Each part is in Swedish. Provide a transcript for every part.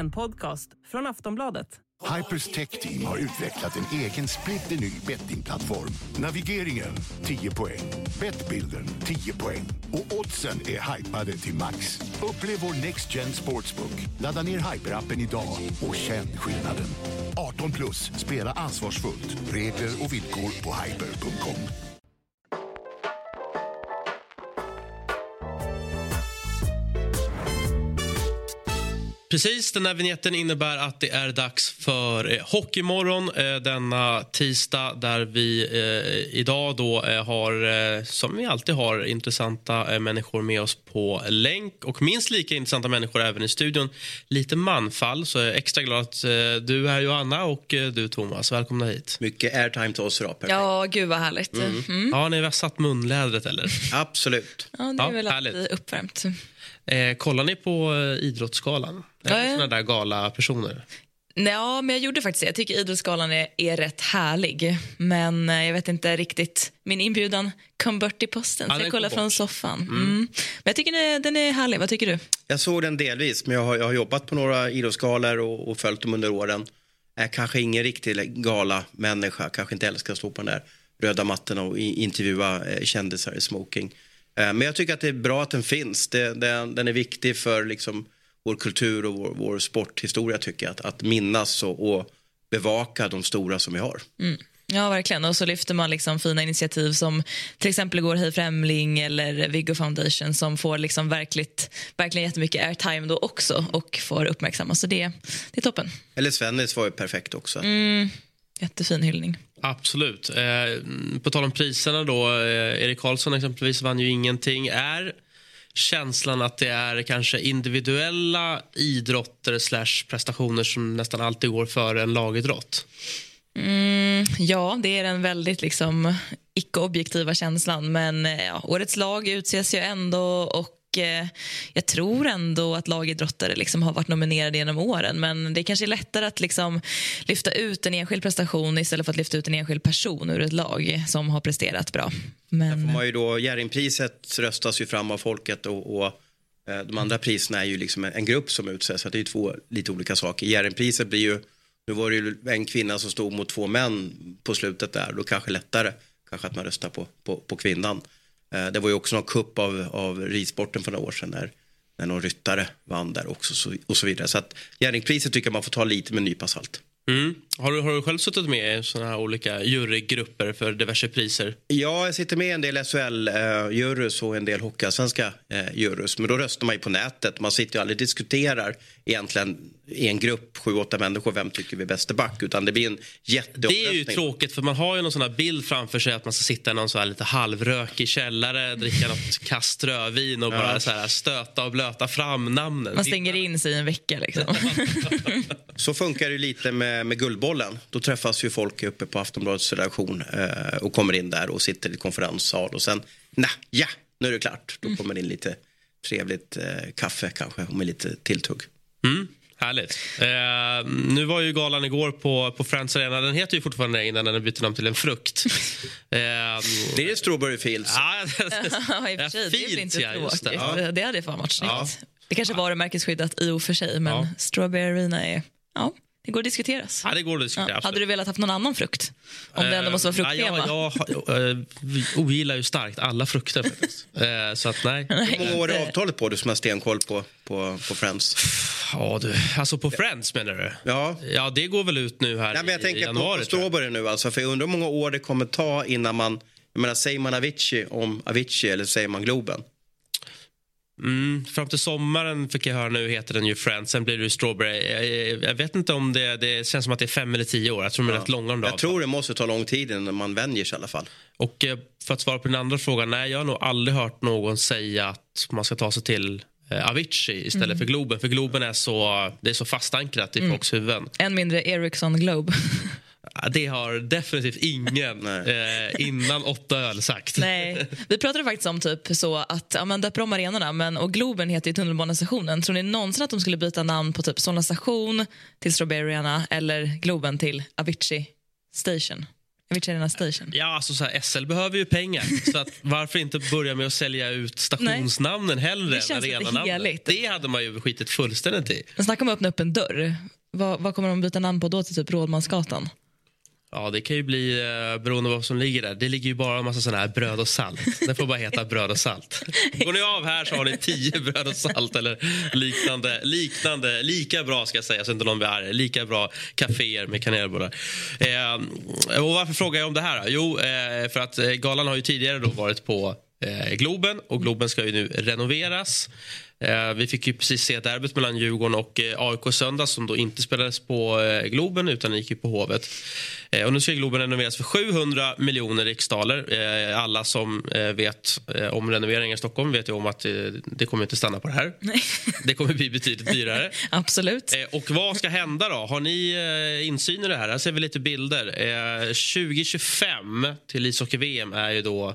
En podcast från Aftonbladet. Hypers Tech Team har utvecklat en egen splitterny bettingplattform. Navigeringen 10 poäng, Bettbilden 10 poäng och oddsen är hypade till max. Upplev vår Next Gen Sportsbook. Ladda ner Hyper-appen idag och känn skillnaden. 18 plus, spela ansvarsfullt. Regler och villkor på hyper.com. Precis, den här vignetten innebär att det är dags för eh, Hockeymorgon eh, denna tisdag där vi eh, idag då eh, har, som vi alltid har, intressanta människor med oss på länk och minst lika intressanta människor även i studion. Lite manfall, så jag är extra glad att du är här Johanna och du Thomas. Välkomna hit. Mycket airtime till oss idag. Perfekt. Ja, gud vad härligt. Mm. Har ni vässat munlädret eller? Absolut. Ja, det är Ja, väl härligt. alltid uppvärmt. Eh, kollar ni på eh, Idrottsgalan? Är Ja, ni ja. såna där gala-personer? Nej, Ja, men jag gjorde faktiskt det. Jag tycker Idrottsgalan är, är rätt härlig. Men eh, jag vet inte riktigt. Min inbjudan kom bort i posten, Ja, så jag kollar från soffan. Mm. Men jag tycker den är, den är härlig. Vad tycker du? Jag såg den delvis, men jag har, jag har jobbat på några idrottsgalor och, och följt dem under åren. Är kanske ingen riktig gala-människa, kanske inte älskar att stå på den där röda mattorna och intervjua eh, kändisar i smoking. Eh, men jag tycker att det är bra att den finns. Det, den, den är viktig för liksom, vår kultur och vår, vår sporthistoria tycker jag. Att, att minnas och, och bevaka de stora som vi har. Ja, verkligen. Och så lyfter man liksom fina initiativ som till exempel går Hej Främling eller Viggo Foundation som får liksom verkligt, verkligen jättemycket airtime då också och får uppmärksammas. Så det, det är toppen. Eller Svennis var ju perfekt också. Jättefin hyllning. Absolut. Eh, på tal om priserna då, eh, Erik Karlsson exempelvis vann ju ingenting. Är känslan att det är kanske individuella idrotter slash prestationer som nästan alltid går före en lagidrott? Mm, ja, det är den väldigt liksom, icke-objektiva känslan. Men eh, ja, årets lag utses ju ändå och Eh, jag tror ändå att lagidrottare liksom har varit nominerade genom åren. Men det kanske är lättare att liksom lyfta ut en enskild prestation istället för att lyfta ut en enskild person ur ett lag som har presterat bra. Men, får man ju då, Jerringpriset röstas ju fram av folket och, och eh, de andra priserna är ju liksom en, en grupp som utses. Så det är ju två lite olika saker. Jerringpriset blir ju, nu var det ju en kvinna som stod mot två män på slutet där. Då kanske lättare kanske att man röstar på, på, på kvinnan. Eh, det var ju också någon kupp av, av ridsporten för några år sedan när, när någon ryttare vann där också så, och så vidare. Så att Jerringpriset tycker jag man får ta lite med en nypa salt. Mm. Har, du, har du själv suttit med i såna här olika jurygrupper för diverse priser? Ja, jag sitter med i en del SHL-jurys och en del hockeyallsvenska eh, jurys. Men då röstar man ju på nätet. Man sitter ju aldrig och diskuterar egentligen i en grupp, sju, åtta människor, vem tycker vi är bäste back. Utan det blir en jätteomröstning. Det är ju tråkigt för man har ju någon sån här bild framför sig att man ska sitta i någon så här lite halvrökig källare, dricka något kast rödvin och bara så här stöta och blöta fram namnen. man stänger in sig i en vecka. Liksom. Så funkar det ju lite med, med Guldbollen. Då träffas ju folk uppe på Aftonbladets redaktion eh, och kommer in där och sitter i konferenssal och sen, nej, ja, nu är det klart. Då kommer det in lite trevligt eh, kaffe kanske och med lite tilltugg. Mm, härligt. Eh, nu var ju galan igår på, på Friends Arena. Den heter ju fortfarande det innan den har bytt namn till en frukt. Eh, Det är ju Strawberry Fields. ja, Ja, i och för sig, det fint, blir inte ja, tråkigt. det. Det. hade fan varit snyggt. Ja. Det kanske var märkesskyddat i och för sig, men Ja. Strawberry Arena är... Ja, det går att diskuteras. ja, det går att diskutera. Ja. Hade du velat haft någon annan frukt? Om det ändå måste vara frukttema. Eh, Ja, jag, jag, eh, vi ogillar ju starkt alla frukter. Eh, så att nej. Hur många år är avtalet på du som har stenkoll på, på, på Friends? Ja, du. Alltså på Friends menar du? Ja. Ja, det går väl ut nu här Nej, men jag i tänker på, januari. på jag. Strawberry nu alltså. För jag undrar hur många år det kommer ta innan man... Jag menar, säger man Avicii om Avicii eller säger man Globen? Mm, fram till sommaren fick jag höra nu heter den ju Friends, sen blir det ju Strawberry. Jag, jag vet inte om det, det känns som att det är fem eller tio år. Jag tror de är rätt långa de Jag tror det måste ta lång tid innan man vänjer sig i alla fall. Och eh, för att svara på din andra fråga, nej jag har nog aldrig hört någon säga att man ska ta sig till eh, Avicii istället Mm. för Globen. För Globen är så, det är så fastankrat i folks huvuden. Än mindre Ericsson Globe. Det har definitivt ingen eh, innan åtta öl sagt. Nej. Vi pratade faktiskt om typ så att ja, men döper om arenorna men, och Globen heter ju tunnelbanestationen. Tror ni någonsin att de skulle byta namn på typ Solna station till Strawberry Arena eller Globen till Avicii Station? Avicii Arena Station. Ja, alltså så här, SL behöver ju pengar. så att varför inte börja med att sälja ut stationsnamnen hellre Det än känns lite arenanamnen? Det hade man ju skitit fullständigt i. Men snacka om att öppna upp en dörr. Vad, vad kommer de byta namn på då till typ Rådmansgatan? Ja, det kan ju bli eh, beroende på vad som ligger där. Det ligger ju bara en massa sådana här bröd och salt. Det får bara heta bröd och salt. Går ni av här så har ni tio bröd och salt eller liknande. liknande lika bra ska jag säga så inte någon blir arg. Lika bra kaféer med kanelbullar. Eh, och varför frågar jag om det här? då? Jo, eh, för att eh, galan har ju tidigare då varit på eh, Globen och Globen ska ju nu renoveras. Eh, vi fick ju precis se derbyt mellan Djurgården och eh, AIK söndag som då inte spelades på eh, Globen utan gick på Hovet. Eh, och nu ska Globen renoveras för 700 miljoner riksdaler. Eh, alla som eh, vet om renoveringar i Stockholm vet ju om att det kommer inte stanna på det här. Det kommer bli betydligt dyrare. Absolut. Och vad ska hända då? Har ni insyn i det här? Här ser vi lite bilder. Eh, 2025 till ishockey-VM är ju då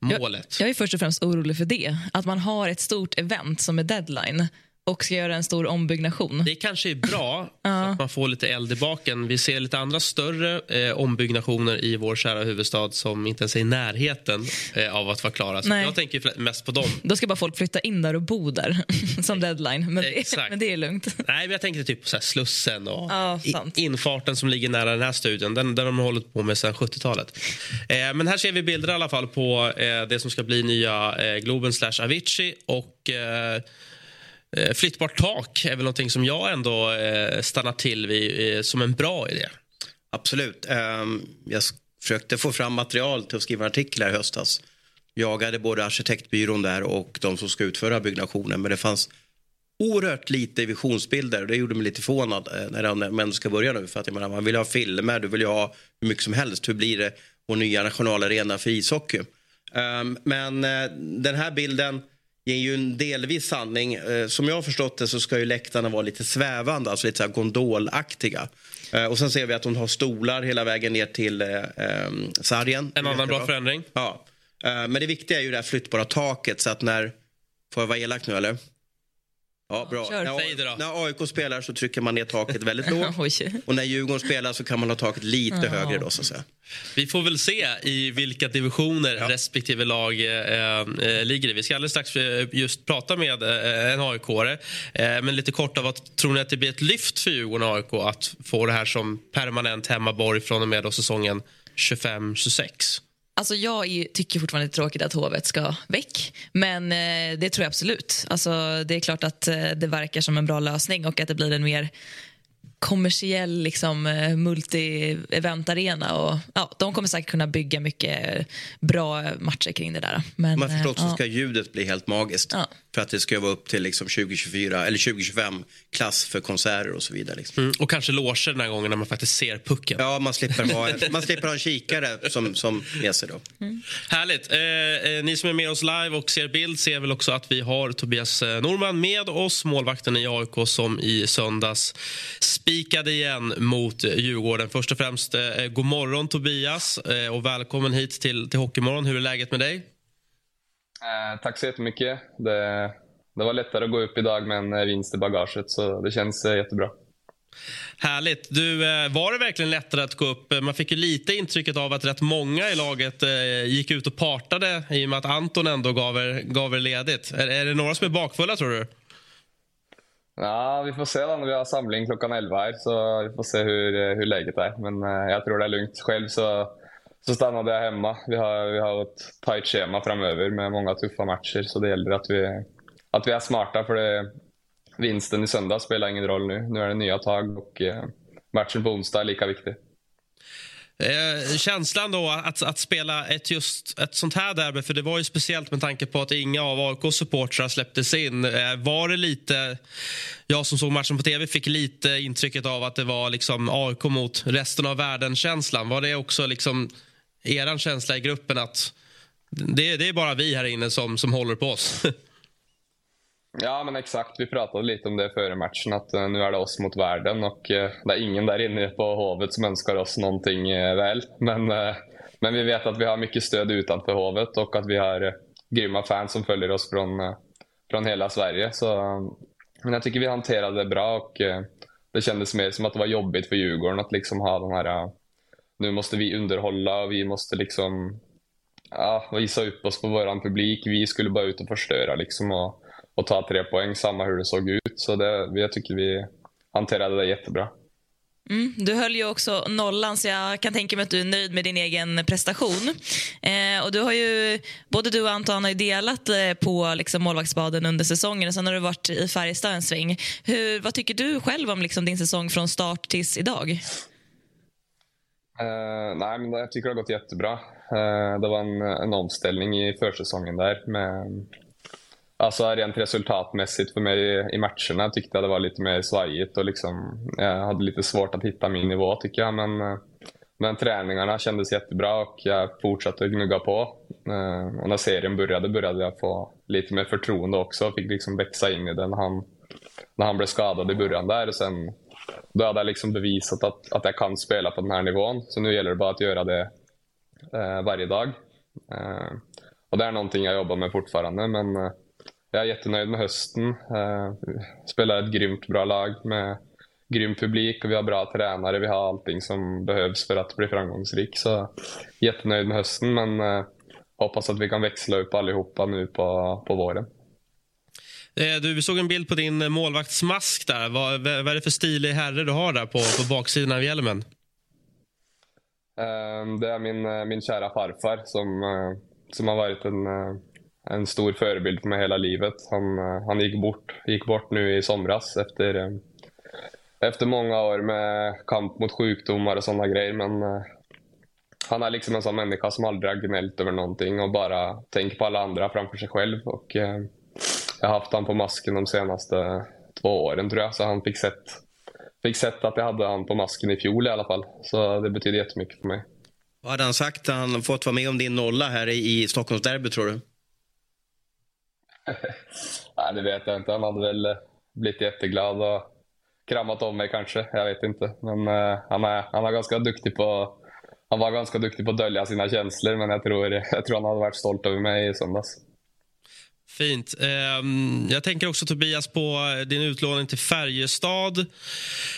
målet. Jag är först och främst orolig för det. Att man har ett stort event som är deadline och ska göra en stor ombyggnation. Det kanske är bra så att man får lite eld i baken. Vi ser lite andra större eh, ombyggnationer i vår kära huvudstad som inte ens är i närheten eh, av att vara klara. Så Nej. jag tänker mest på dem. Då ska bara folk flytta in där och bo där som deadline. Men det, Exakt. men det är lugnt. Nej, men jag tänkte typ på så Slussen och Ja, infarten som ligger nära den här studion. Den, den har de hållit på med sedan 70-talet. Eh, men här ser vi bilder i alla fall på eh, det som ska bli nya eh, Globen slash Avicii. Och eh, Eh, flyttbart tak är väl någonting som jag ändå eh, stannar till vid eh, som en bra idé. Absolut. Ehm, jag försökte få fram material till att skriva en artikel här i höstas. Jagade både arkitektbyrån där och de som ska utföra byggnationen. Men det fanns oerhört lite visionsbilder. Det gjorde mig lite förvånad när man ska börja nu. För att jag menar, man vill ha filmer, du vill ju ha hur mycket som helst. Hur blir det vår nya nationalarena för ishockey? Ehm, men den här bilden ger ju en delvis sanning. Eh, som jag har förstått det så ska ju läktarna vara lite svävande, alltså lite så här gondolaktiga. Eh, och sen ser vi att de har stolar hela vägen ner till eh, eh, sargen. En annan bra förändring. Ja. Eh, men det viktiga är ju det här flyttbara taket så att när... Får jag vara elak nu eller? Ja, bra. kör. När, Säg det då. när AIK spelar så trycker man ner taket väldigt lågt. Och när Djurgården spelar så kan man ha taket lite högre då så att säga. Vi får väl se i vilka divisioner respektive lag eh, eh, ligger i. Vi ska alldeles strax eh, just prata med eh, en aik eh, Men lite kort, av vad tror ni att det blir ett lyft för Djurgården och AIK att få det här som permanent hemmaborg från och med då säsongen 25-26? Alltså jag är, tycker fortfarande det är tråkigt att hovet ska väck. Men eh, det tror jag absolut. Alltså, det är klart att eh, det verkar som en bra lösning och att det blir en mer kommersiell liksom, eh, multi-event-arena. Och, ja, de kommer säkert kunna bygga mycket bra matcher kring det där. Men, jag har förstått eh, ja. ska ljudet bli helt magiskt. Ja. För att det ska vara upp till liksom 2024 eller 2025 klass för konserter och så vidare. Liksom. Mm. Och kanske loger den här gången när man faktiskt ser pucken. Ja, man slipper ha en, man slipper ha en kikare som, som med sig då. Härligt. Eh, eh, ni som är med oss live och ser bild ser väl också att vi har Tobias eh, Norman med oss, målvakten i AIK som i söndags spikade igen mot eh, Djurgården. Först och främst, eh, god morgon Tobias eh, och välkommen hit till, till Hockeymorgon. Hur är läget med dig? Eh, tack så jättemycket. Det, det var lättare att gå upp idag med en eh, vinst i bagaget, så det känns eh, jättebra. Härligt. Du, var det verkligen lättare att gå upp? Man fick ju lite intrycket av att rätt många i laget gick ut och partade i och med att Anton ändå gav er, gav er ledigt. Är, är det några som är bakfulla tror du? Ja, vi får se då när vi har samling klockan 11 här, så vi får se hur, hur läget är. Men jag tror det är lugnt. Själv så, så stannade jag hemma. Vi har, vi har ett tajt schema framöver med många tuffa matcher, så det gäller att vi, att vi är smarta. för det, Vinsten i söndag spelar ingen roll nu. Nu är det nya tag och eh, matchen på onsdag är lika viktig. Eh, känslan då att, att spela ett, just ett sånt här derby, för det var ju speciellt med tanke på att inga av AIKs supportrar släpptes in. Eh, var det lite, jag som såg matchen på tv fick lite intrycket av att det var liksom AIK mot resten av världen-känslan. Var det också liksom er känsla i gruppen att det, det är bara vi här inne som, som håller på oss? Ja, men exakt. Vi pratade lite om det före matchen, att eh, nu är det oss mot världen och eh, det är ingen där inne på Hovet som önskar oss någonting eh, väl. Men, men vi vet att vi har mycket stöd utanför Hovet och att vi har grymma fans som följer oss från, från hela Sverige. Så, men jag tycker vi hanterade det bra och det kändes mer som att det var jobbigt för Djurgården att liksom ha den här nu måste vi underhålla och vi måste liksom ja, visa upp oss på vår publik. Vi skulle bara ut och förstöra liksom och, och ta tre poäng, samma hur det såg ut. Så det, jag tycker vi hanterade det jättebra. Mm, du höll ju också nollan, så jag kan tänka mig att du är nöjd med din egen prestation. Eh, och du har ju, både du och Anton har ju delat eh, på liksom, målvaktsbaden under säsongen och sen har du varit i Färjestad en sväng. Hur, vad tycker du själv om liksom, din säsong från start tills idag? Uh, nej, men jag tycker det har gått jättebra. Uh, det var en, en omställning i försäsongen där med Alltså rent resultatmässigt för mig i matcherna tyckte jag det var lite mer svajigt och liksom, jag hade lite svårt att hitta min nivå tycker jag. Men, uh, men träningarna kändes jättebra och jag fortsatte gnugga på. Och när serien började började jag få lite mer förtroende också och fick liksom växa in i den när han, när han blev skadad i början där. Och sen, då hade jag liksom bevisat att, att jag kan spela på den här nivån. Så nu gäller det bara att göra det eh, varje dag. Eh, och det är någonting jag jobbar med fortfarande. Men, eh, jag är jättenöjd med hösten. Eh, spelar ett grymt bra lag med grym publik och vi har bra tränare. Vi har allting som behövs för att bli framgångsrik. Så jättenöjd med hösten men eh, hoppas att vi kan växla upp allihopa nu på, på våren. Eh, du, vi såg en bild på din målvaktsmask där. Vad, vad är det för stilig herre du har där på, på baksidan av hjälmen? Ehm, det är min, eh, min kära farfar som, eh, som har varit en en stor förebild för mig hela livet. Han, han gick, bort, gick bort nu i somras efter, efter många år med kamp mot sjukdomar och sådana grejer. Men han är liksom en sån människa som aldrig har gnällt över någonting och bara tänker på alla andra framför sig själv. Och, jag har haft han på masken de senaste två åren tror jag, så han fick sett, fick sett att jag hade han på masken i fjol i alla fall. Så det betyder jättemycket för mig. Vad hade han sagt? Han fått vara med om din nolla här i Stockholmsderbyt tror du? Nej, det vet jag inte. Han hade väl blivit jätteglad och kramat om mig kanske. Jag vet inte. Men uh, han, är, han var ganska duktig på han var ganska duktig på att dölja sina känslor, men jag tror, jag tror han hade varit stolt över mig i söndags. Fint. Ehm, jag tänker också Tobias på din utlåning till Färjestad.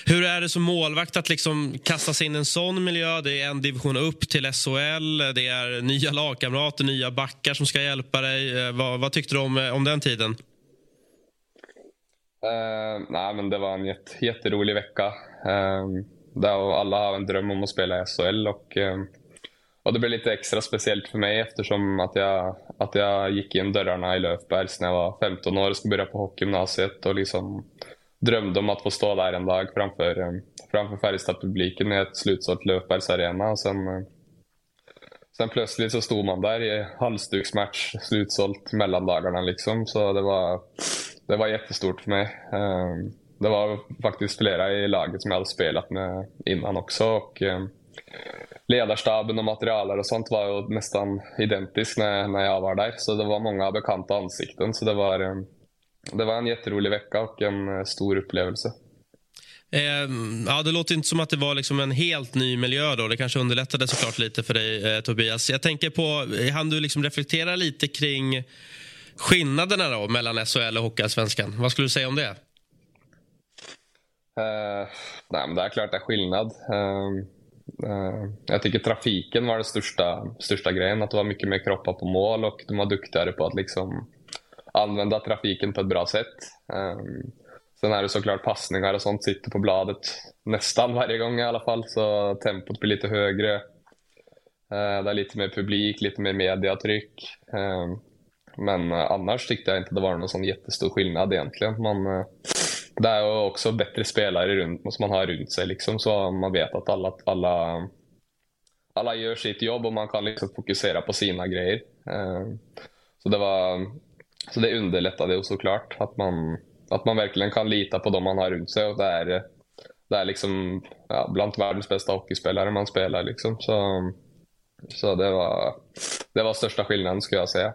Hur är det som målvakt att liksom kasta sig in i en sån miljö? Det är en division upp till SHL, det är nya lagkamrater, nya backar som ska hjälpa dig. Ehm, vad, vad tyckte du om, om den tiden? Uh, nej, men det var en jätte, jätterolig vecka. Uh, där alla har en dröm om att spela i SHL. Och, uh, och det blev lite extra speciellt för mig eftersom att jag, att jag gick in dörrarna i Löfbergs när jag var 15 år och skulle börja på hockeygymnasiet och liksom drömde om att få stå där en dag framför, framför Färjestad-publiken i ett slutsålt Löfbergs arena. Och sen, sen plötsligt så stod man där i halsduksmatch, slutsålt mellandagarna liksom. Så det var, det var jättestort för mig. Ehm, det var faktiskt flera i laget som jag hade spelat med innan också. Och, ehm, ledarstaben och materialare och sånt var ju nästan identiskt när, när jag var där. Så det var många bekanta ansikten. Så det var, eh, det var en jätterolig vecka och en eh, stor upplevelse. Eh, ja, det låter inte som att det var liksom en helt ny miljö. då. Det kanske underlättade såklart lite för dig, eh, Tobias. Jag tänker på, hann du liksom reflektera lite kring skillnaderna då, mellan SHL och Hockeyallsvenskan? Vad skulle du säga om det? Eh, nej, men det är klart det är skillnad. Eh, Eh, Eh, jag tycker trafiken var den största, största grejen. Att det var mycket mer kroppar på mål och de var duktigare på att liksom använda trafiken på ett bra sätt. Ehm, sen är det såklart passningar och sånt sitter på bladet nästan varje gång i alla fall. Så tempot blir lite högre. Eh, det är lite mer publik, lite mer mediatryck. Ehm, men eh, annars tyckte jag inte det var någon sån jättestor skillnad egentligen. Man, det är ju också bättre spelare runt, som man har runt sig, liksom, så man vet att alla, alla, alla gör sitt jobb och man kan liksom fokusera på sina grejer. Eh, så det, var, så det underlättade ju såklart att man, att man verkligen kan lita på de man har runt sig. Och det är, det är liksom ja, bland världens bästa hockeyspelare man spelar. Liksom. Så, så det, var, det var största skillnaden skulle jag säga.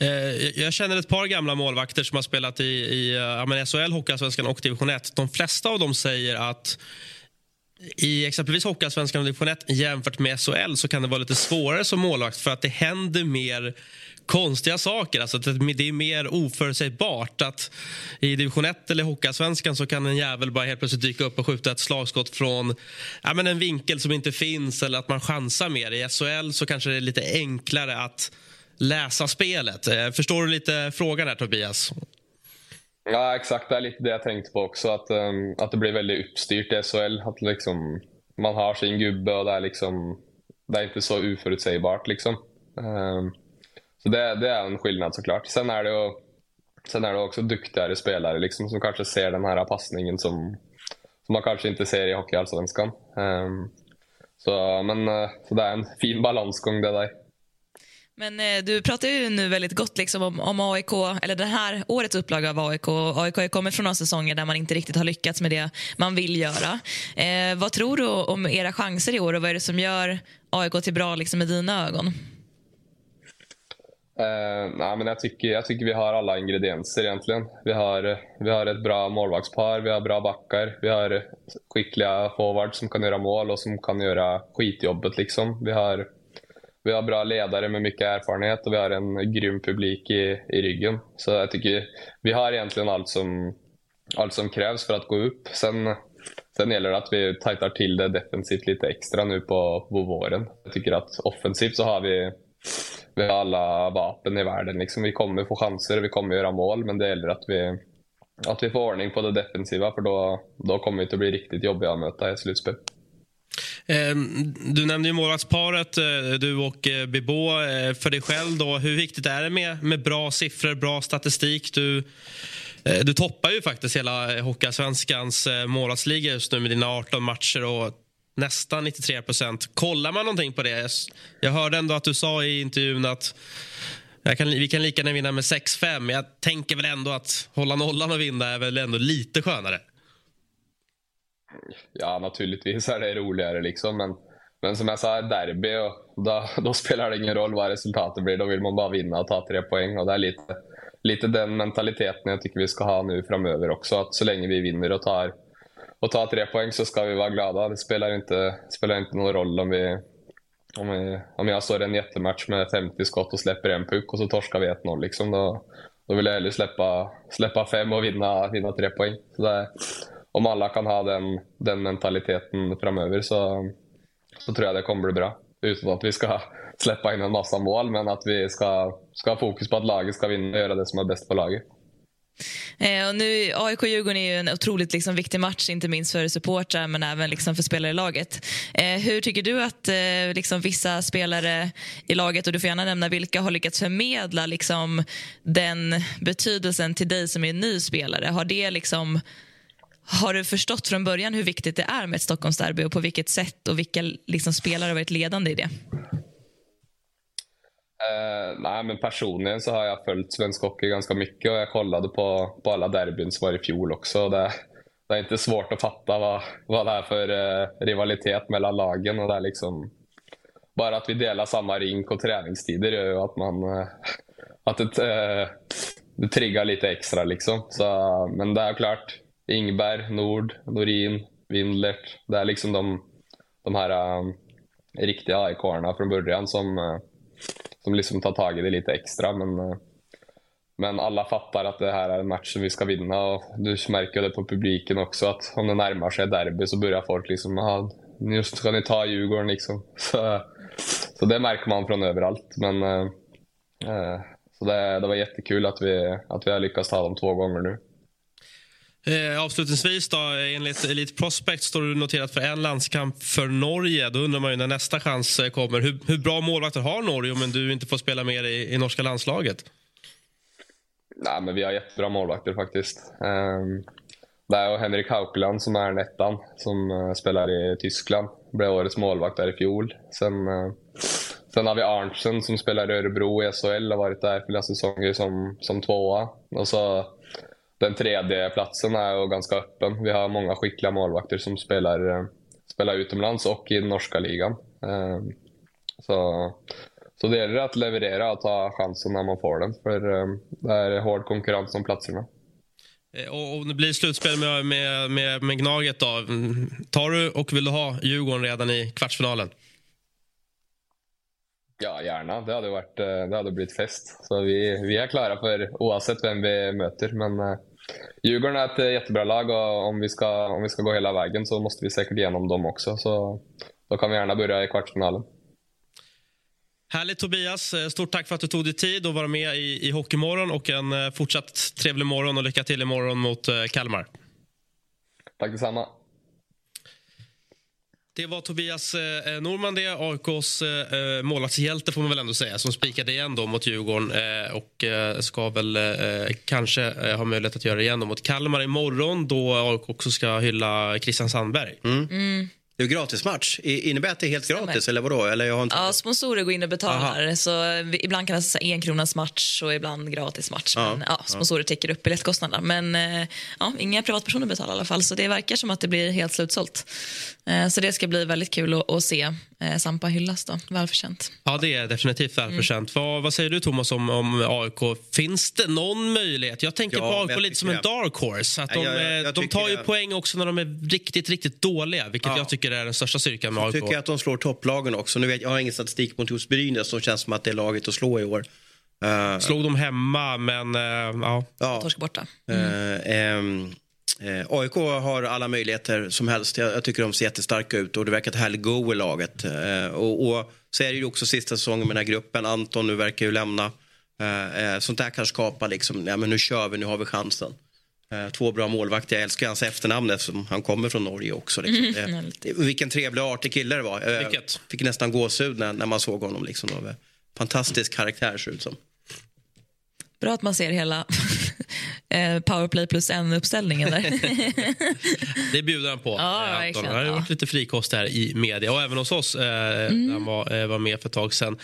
Eh, jag känner ett par gamla målvakter som har spelat i, i eh, ja, men SHL, Hockeyallsvenskan och division 1. De flesta av dem säger att i exempelvis Hockeyallsvenskan och division 1 jämfört med SHL så kan det vara lite svårare som målvakt för att det händer mer konstiga saker. Alltså det är mer oförutsägbart. Att I division 1 eller Hockeyallsvenskan så kan en jävel bara helt plötsligt dyka upp och skjuta ett slagskott från ja, men en vinkel som inte finns eller att man chansar mer. I SHL så kanske det är lite enklare att läsa spelet. Eh, förstår du lite frågan här Tobias? Ja, exakt. Det är lite det jag tänkte på också. Att, um, att det blir väldigt uppstyrt i SHL. Att liksom, man har sin gubbe och det är, liksom, det är inte så oförutsägbart. Liksom. Um, så det, det, är en skillnad såklart. Sen är det, ju, sen är det också duktigare spelare liksom, som kanske ser den här passningen som, som man kanske inte ser i Hockeyallsvenskan. Um, så, men, eh, så det är en fin balansgång det där. Men eh, du pratar ju nu väldigt gott liksom om, om AIK, eller det här årets upplaga av AIK. AIK har kommit från några säsonger där man inte riktigt har lyckats med det man vill göra. Eh, vad tror du om era chanser i år och vad är det som gör AIK till bra liksom, i dina ögon? Uh, nej, men jag, tycker, jag tycker vi har alla ingredienser egentligen. Vi har, vi har ett bra målvaktspar, vi har bra backar, vi har skickliga forwards som kan göra mål och som kan göra skitjobbet. Liksom. Vi har vi har bra ledare med mycket erfarenhet och vi har en grym publik i, i ryggen. Så jag tycker vi har egentligen allt som, allt som krävs för att gå upp. Sen, sen gäller det att vi tajtar till det defensivt lite extra nu på, på våren. Jag tycker att offensivt så har vi, vi har alla vapen i världen. Liksom vi kommer få chanser, vi kommer göra mål, men det gäller att vi, att vi får ordning på det defensiva för då, då kommer vi att bli riktigt jobbiga att möta i slutspel. Ehm, du nämnde ju målvaktsparet, eh, du och eh, Bibo. Eh, för dig själv, då, hur viktigt är det med, med bra siffror, bra statistik? Du, du toppar ju faktiskt hela Hockeyallsvenskans målvaktsliga just nu med dina 18 matcher och nästan 93 procent. Kollar man någonting på det? Jag hörde ändå att du sa i intervjun att kan, vi kan lika gärna vinna med 6-5. Jag tänker väl ändå att hålla nollan och vinna är väl ändå lite skönare. Ja, naturligtvis är det roligare liksom. Men, men som jag sa, derby, och då, då, spelar det ingen roll vad resultatet blir. Då vill man bara vinna och ta tre poäng. Och det är lite, lite den mentaliteten jag tycker vi ska ha nu framöver också. Att så länge vi vinner och tar, och tar tre poäng så ska vi vara glada. Det spelar inte, spelar inte någon roll om vi, om, vi, om jag står i en jättematch med 50 skott och släpper en puck och så torskar vi 1-0. Liksom, då, då vill jag hellre släppa, släppa fem och vinna, vinna tre poäng. Så det, om alla kan ha den, den mentaliteten framöver så, så tror jag det kommer bli bra. Utan att vi ska släppa in en massa mål, men att vi ska, ska ha fokus på att laget ska vinna och göra det som är bäst på laget. Eh, och nu, AIK-Djurgården är ju en otroligt liksom, viktig match, inte minst för supportrar men även liksom, för spelare i laget. Eh, hur tycker du att eh, liksom, vissa spelare i laget, och du får gärna nämna vilka, har lyckats förmedla liksom, den betydelsen till dig som är en ny spelare? Har det liksom har du förstått från början hur viktigt det är med ett Stockholmsderby och på vilket sätt och vilka liksom, spelare har varit ledande i det? Uh, nej, men personligen så har jag följt svensk hockey ganska mycket och jag kollade på, på alla derbyn som var i fjol också. Det, det är inte svårt att fatta vad, vad det är för uh, rivalitet mellan lagen. Och det är liksom, bara att vi delar samma rink och träningstider gör ju att man uh, att det, det triggar lite extra. Liksom. Så, men det är klart, Ingberg, Nord, Norin, Windlert. Det är liksom de, de här um, riktiga AIK-arna från början som, uh, som liksom tar tag i det lite extra. Men, uh, men alla fattar att det här är en match som vi ska vinna och du märker det på publiken också att om det närmar sig derby så börjar folk liksom ah, nu ska ni ta Djurgården liksom. Så, så det märker man från överallt. Men, uh, uh, så det, det var jättekul att vi, att vi har lyckats ta dem två gånger nu. Eh, avslutningsvis, då, eh, enligt Elite Prospect står du noterat för en landskamp för Norge. Då undrar man ju när nästa chans eh, kommer. Hur, hur bra målvakter har Norge om du inte får spela mer i, i norska landslaget? Nej, men vi har jättebra målvakter faktiskt. Um, det är Henrik Haukeland som är nettan, som uh, spelar i Tyskland. Blev årets målvakt där i fjol. Sen, uh, Sen har vi Arntzen som spelar i Örebro i SHL och varit där flera säsonger som, som tvåa. Och så den tredje platsen är ju ganska öppen. Vi har många skickliga målvakter som spelar, eh, spelar utomlands och i norska ligan. Eh, så, så det gäller att leverera och ta chansen när man får den. För eh, det är hård konkurrens om platserna. Och om det blir slutspel med, med, med, med Gnaget, då, mm, tar du och vill du ha Djurgården redan i kvartsfinalen? Ja, gärna. Det hade, varit, det hade blivit fest. Så vi, vi är klara för oavsett vem vi möter. Men Djurgården är ett eh, jättebra lag och om vi, ska, om vi ska gå hela vägen så måste vi säkert igenom dem också. Så då kan vi gärna börja i kvartsfinalen. Härligt Tobias. Eh, Stort tack för att du tog dig tid att vara med i, i Hockeymorgon och en eh, fortsatt trevlig morgon och lycka till imorgon mot Kalmar. Tack detsamma. Det var Tobias eh, Norman det, AIKs eh, målvaktshjälte får man väl ändå säga, som spikade igen då mot Djurgården eh, och eh, ska väl eh, kanske eh, ha möjlighet att göra det igen då mot Kalmar imorgon då AIK också ska hylla Christian Sandberg. Det är gratismatch. Innebär att det är helt gratis eller vadå? Eller jag har inte... Ja, sponsorer går in och betalar. Aha. Så vi- ibland kan det vara en kronas match och ibland gratis match. Ja, Men, ja, sponsorer täcker upp biljettkostnaderna. Men eh, ja, inga privatpersoner betalar i alla fall. Så det verkar som att det blir helt slutsålt. Eh, Så det ska bli väldigt kul att, att se eh, Sampa hyllas. Då. Välförtjänt. Ja, det är definitivt välförtjänt. Vad, vad säger du Thomas om, om AIK? Finns det någon möjlighet? Jag tänker Ja, på AIK jag lite som en dark horse. Att Ja, de, jag- jag- eh, jag de tar ju det. poäng också när de är riktigt, riktigt dåliga. Vilket Ja. jag tycker är den största styrkan med Jag AIK. tycker att de slår topplagen också. Nu vet, jag har ingen statistik mot just Brynäs som känns som att det är laget att slå i år. Eh, Slog de hemma, men uh, ja. ja. Torsk borta. Eh, ehm, eh, AIK har alla möjligheter som helst. Jag, jag tycker de ser jättestarka ut och det verkar ett härligt go i laget. Eh, och, och så är det ju också sista säsongen med den här gruppen. Anton nu verkar ju lämna. Eh, eh, sånt där kan skapa liksom, ja men nu kör vi, nu har vi chansen. Eh, två bra målvakter, jag älskar hans efternamn eftersom han kommer från Norge också. Liksom. Eh, vilken trevlig och artig kille det var. Eh, Vilket? Fick nästan gåshud när, när man såg honom. Liksom. Det Fantastisk karaktär ser ut som. Bra att man ser hela eh, powerplay plus en-uppställningen där. Det bjuder han på. Ja, eh, Anton. Han har ja. varit lite frikostig här i media och även hos oss. Eh, Mm. Han var, eh, var med för ett tag sedan.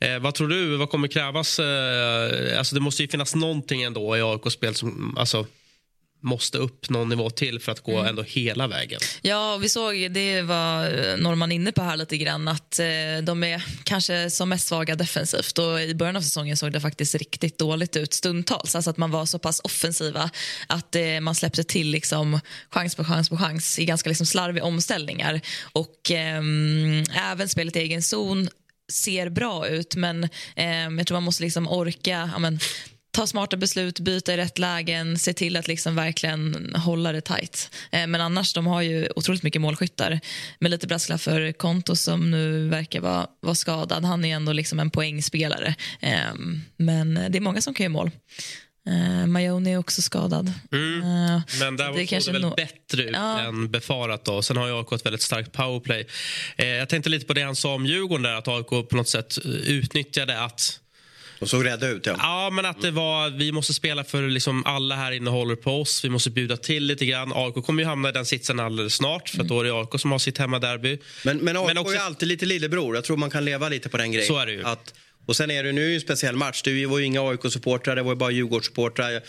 Eh, vad tror du? Vad kommer krävas? Eh, alltså det måste ju finnas någonting ändå i AIK-spel som alltså, måste upp någon nivå till för att gå Mm. ändå hela vägen. Ja, vi såg, det var eh, Norman inne på här lite grann, att eh, de är kanske som mest svaga defensivt. Och I början av säsongen såg det faktiskt riktigt dåligt ut stundtals. Alltså att man var så pass offensiva att eh, man släppte till liksom chans på chans på chans i ganska liksom slarviga omställningar. Och ehm, även spelet i egen zon ser bra ut, men ehm, jag tror man måste liksom orka ja, men, ta smarta beslut, byta i rätt lägen, se till att liksom verkligen hålla det tight. Eh, men annars, de har ju otroligt mycket målskyttar. Med lite brasklapp för Konto som nu verkar vara, vara skadad. Han är ändå liksom en poängspelare. Eh, men det är många som kan göra mål. Eh, Majoni är också skadad. Eh, Men där det såg det kanske väl nå- bättre ut Ja. än befarat. Då. Sen har ju AIK ett väldigt starkt powerplay. Eh, jag tänkte lite på det han sa om Djurgården där, att AIK på något sätt utnyttjade att De såg rädda ut. Ja. Ja, men att det var, vi måste spela för liksom alla här inne håller på oss. Vi måste bjuda till lite grann. AIK kommer ju hamna i den sitsen alldeles snart. För att då är det AIK som har sitt hemmaderby. Men, men AIK Men också- är alltid lite lillebror. Jag tror man kan leva lite på den grejen. Så är det ju. Att, och sen är det nu en speciell match. Det var ju inga AIK-supportrar, det var ju bara Djurgårdssupportrar.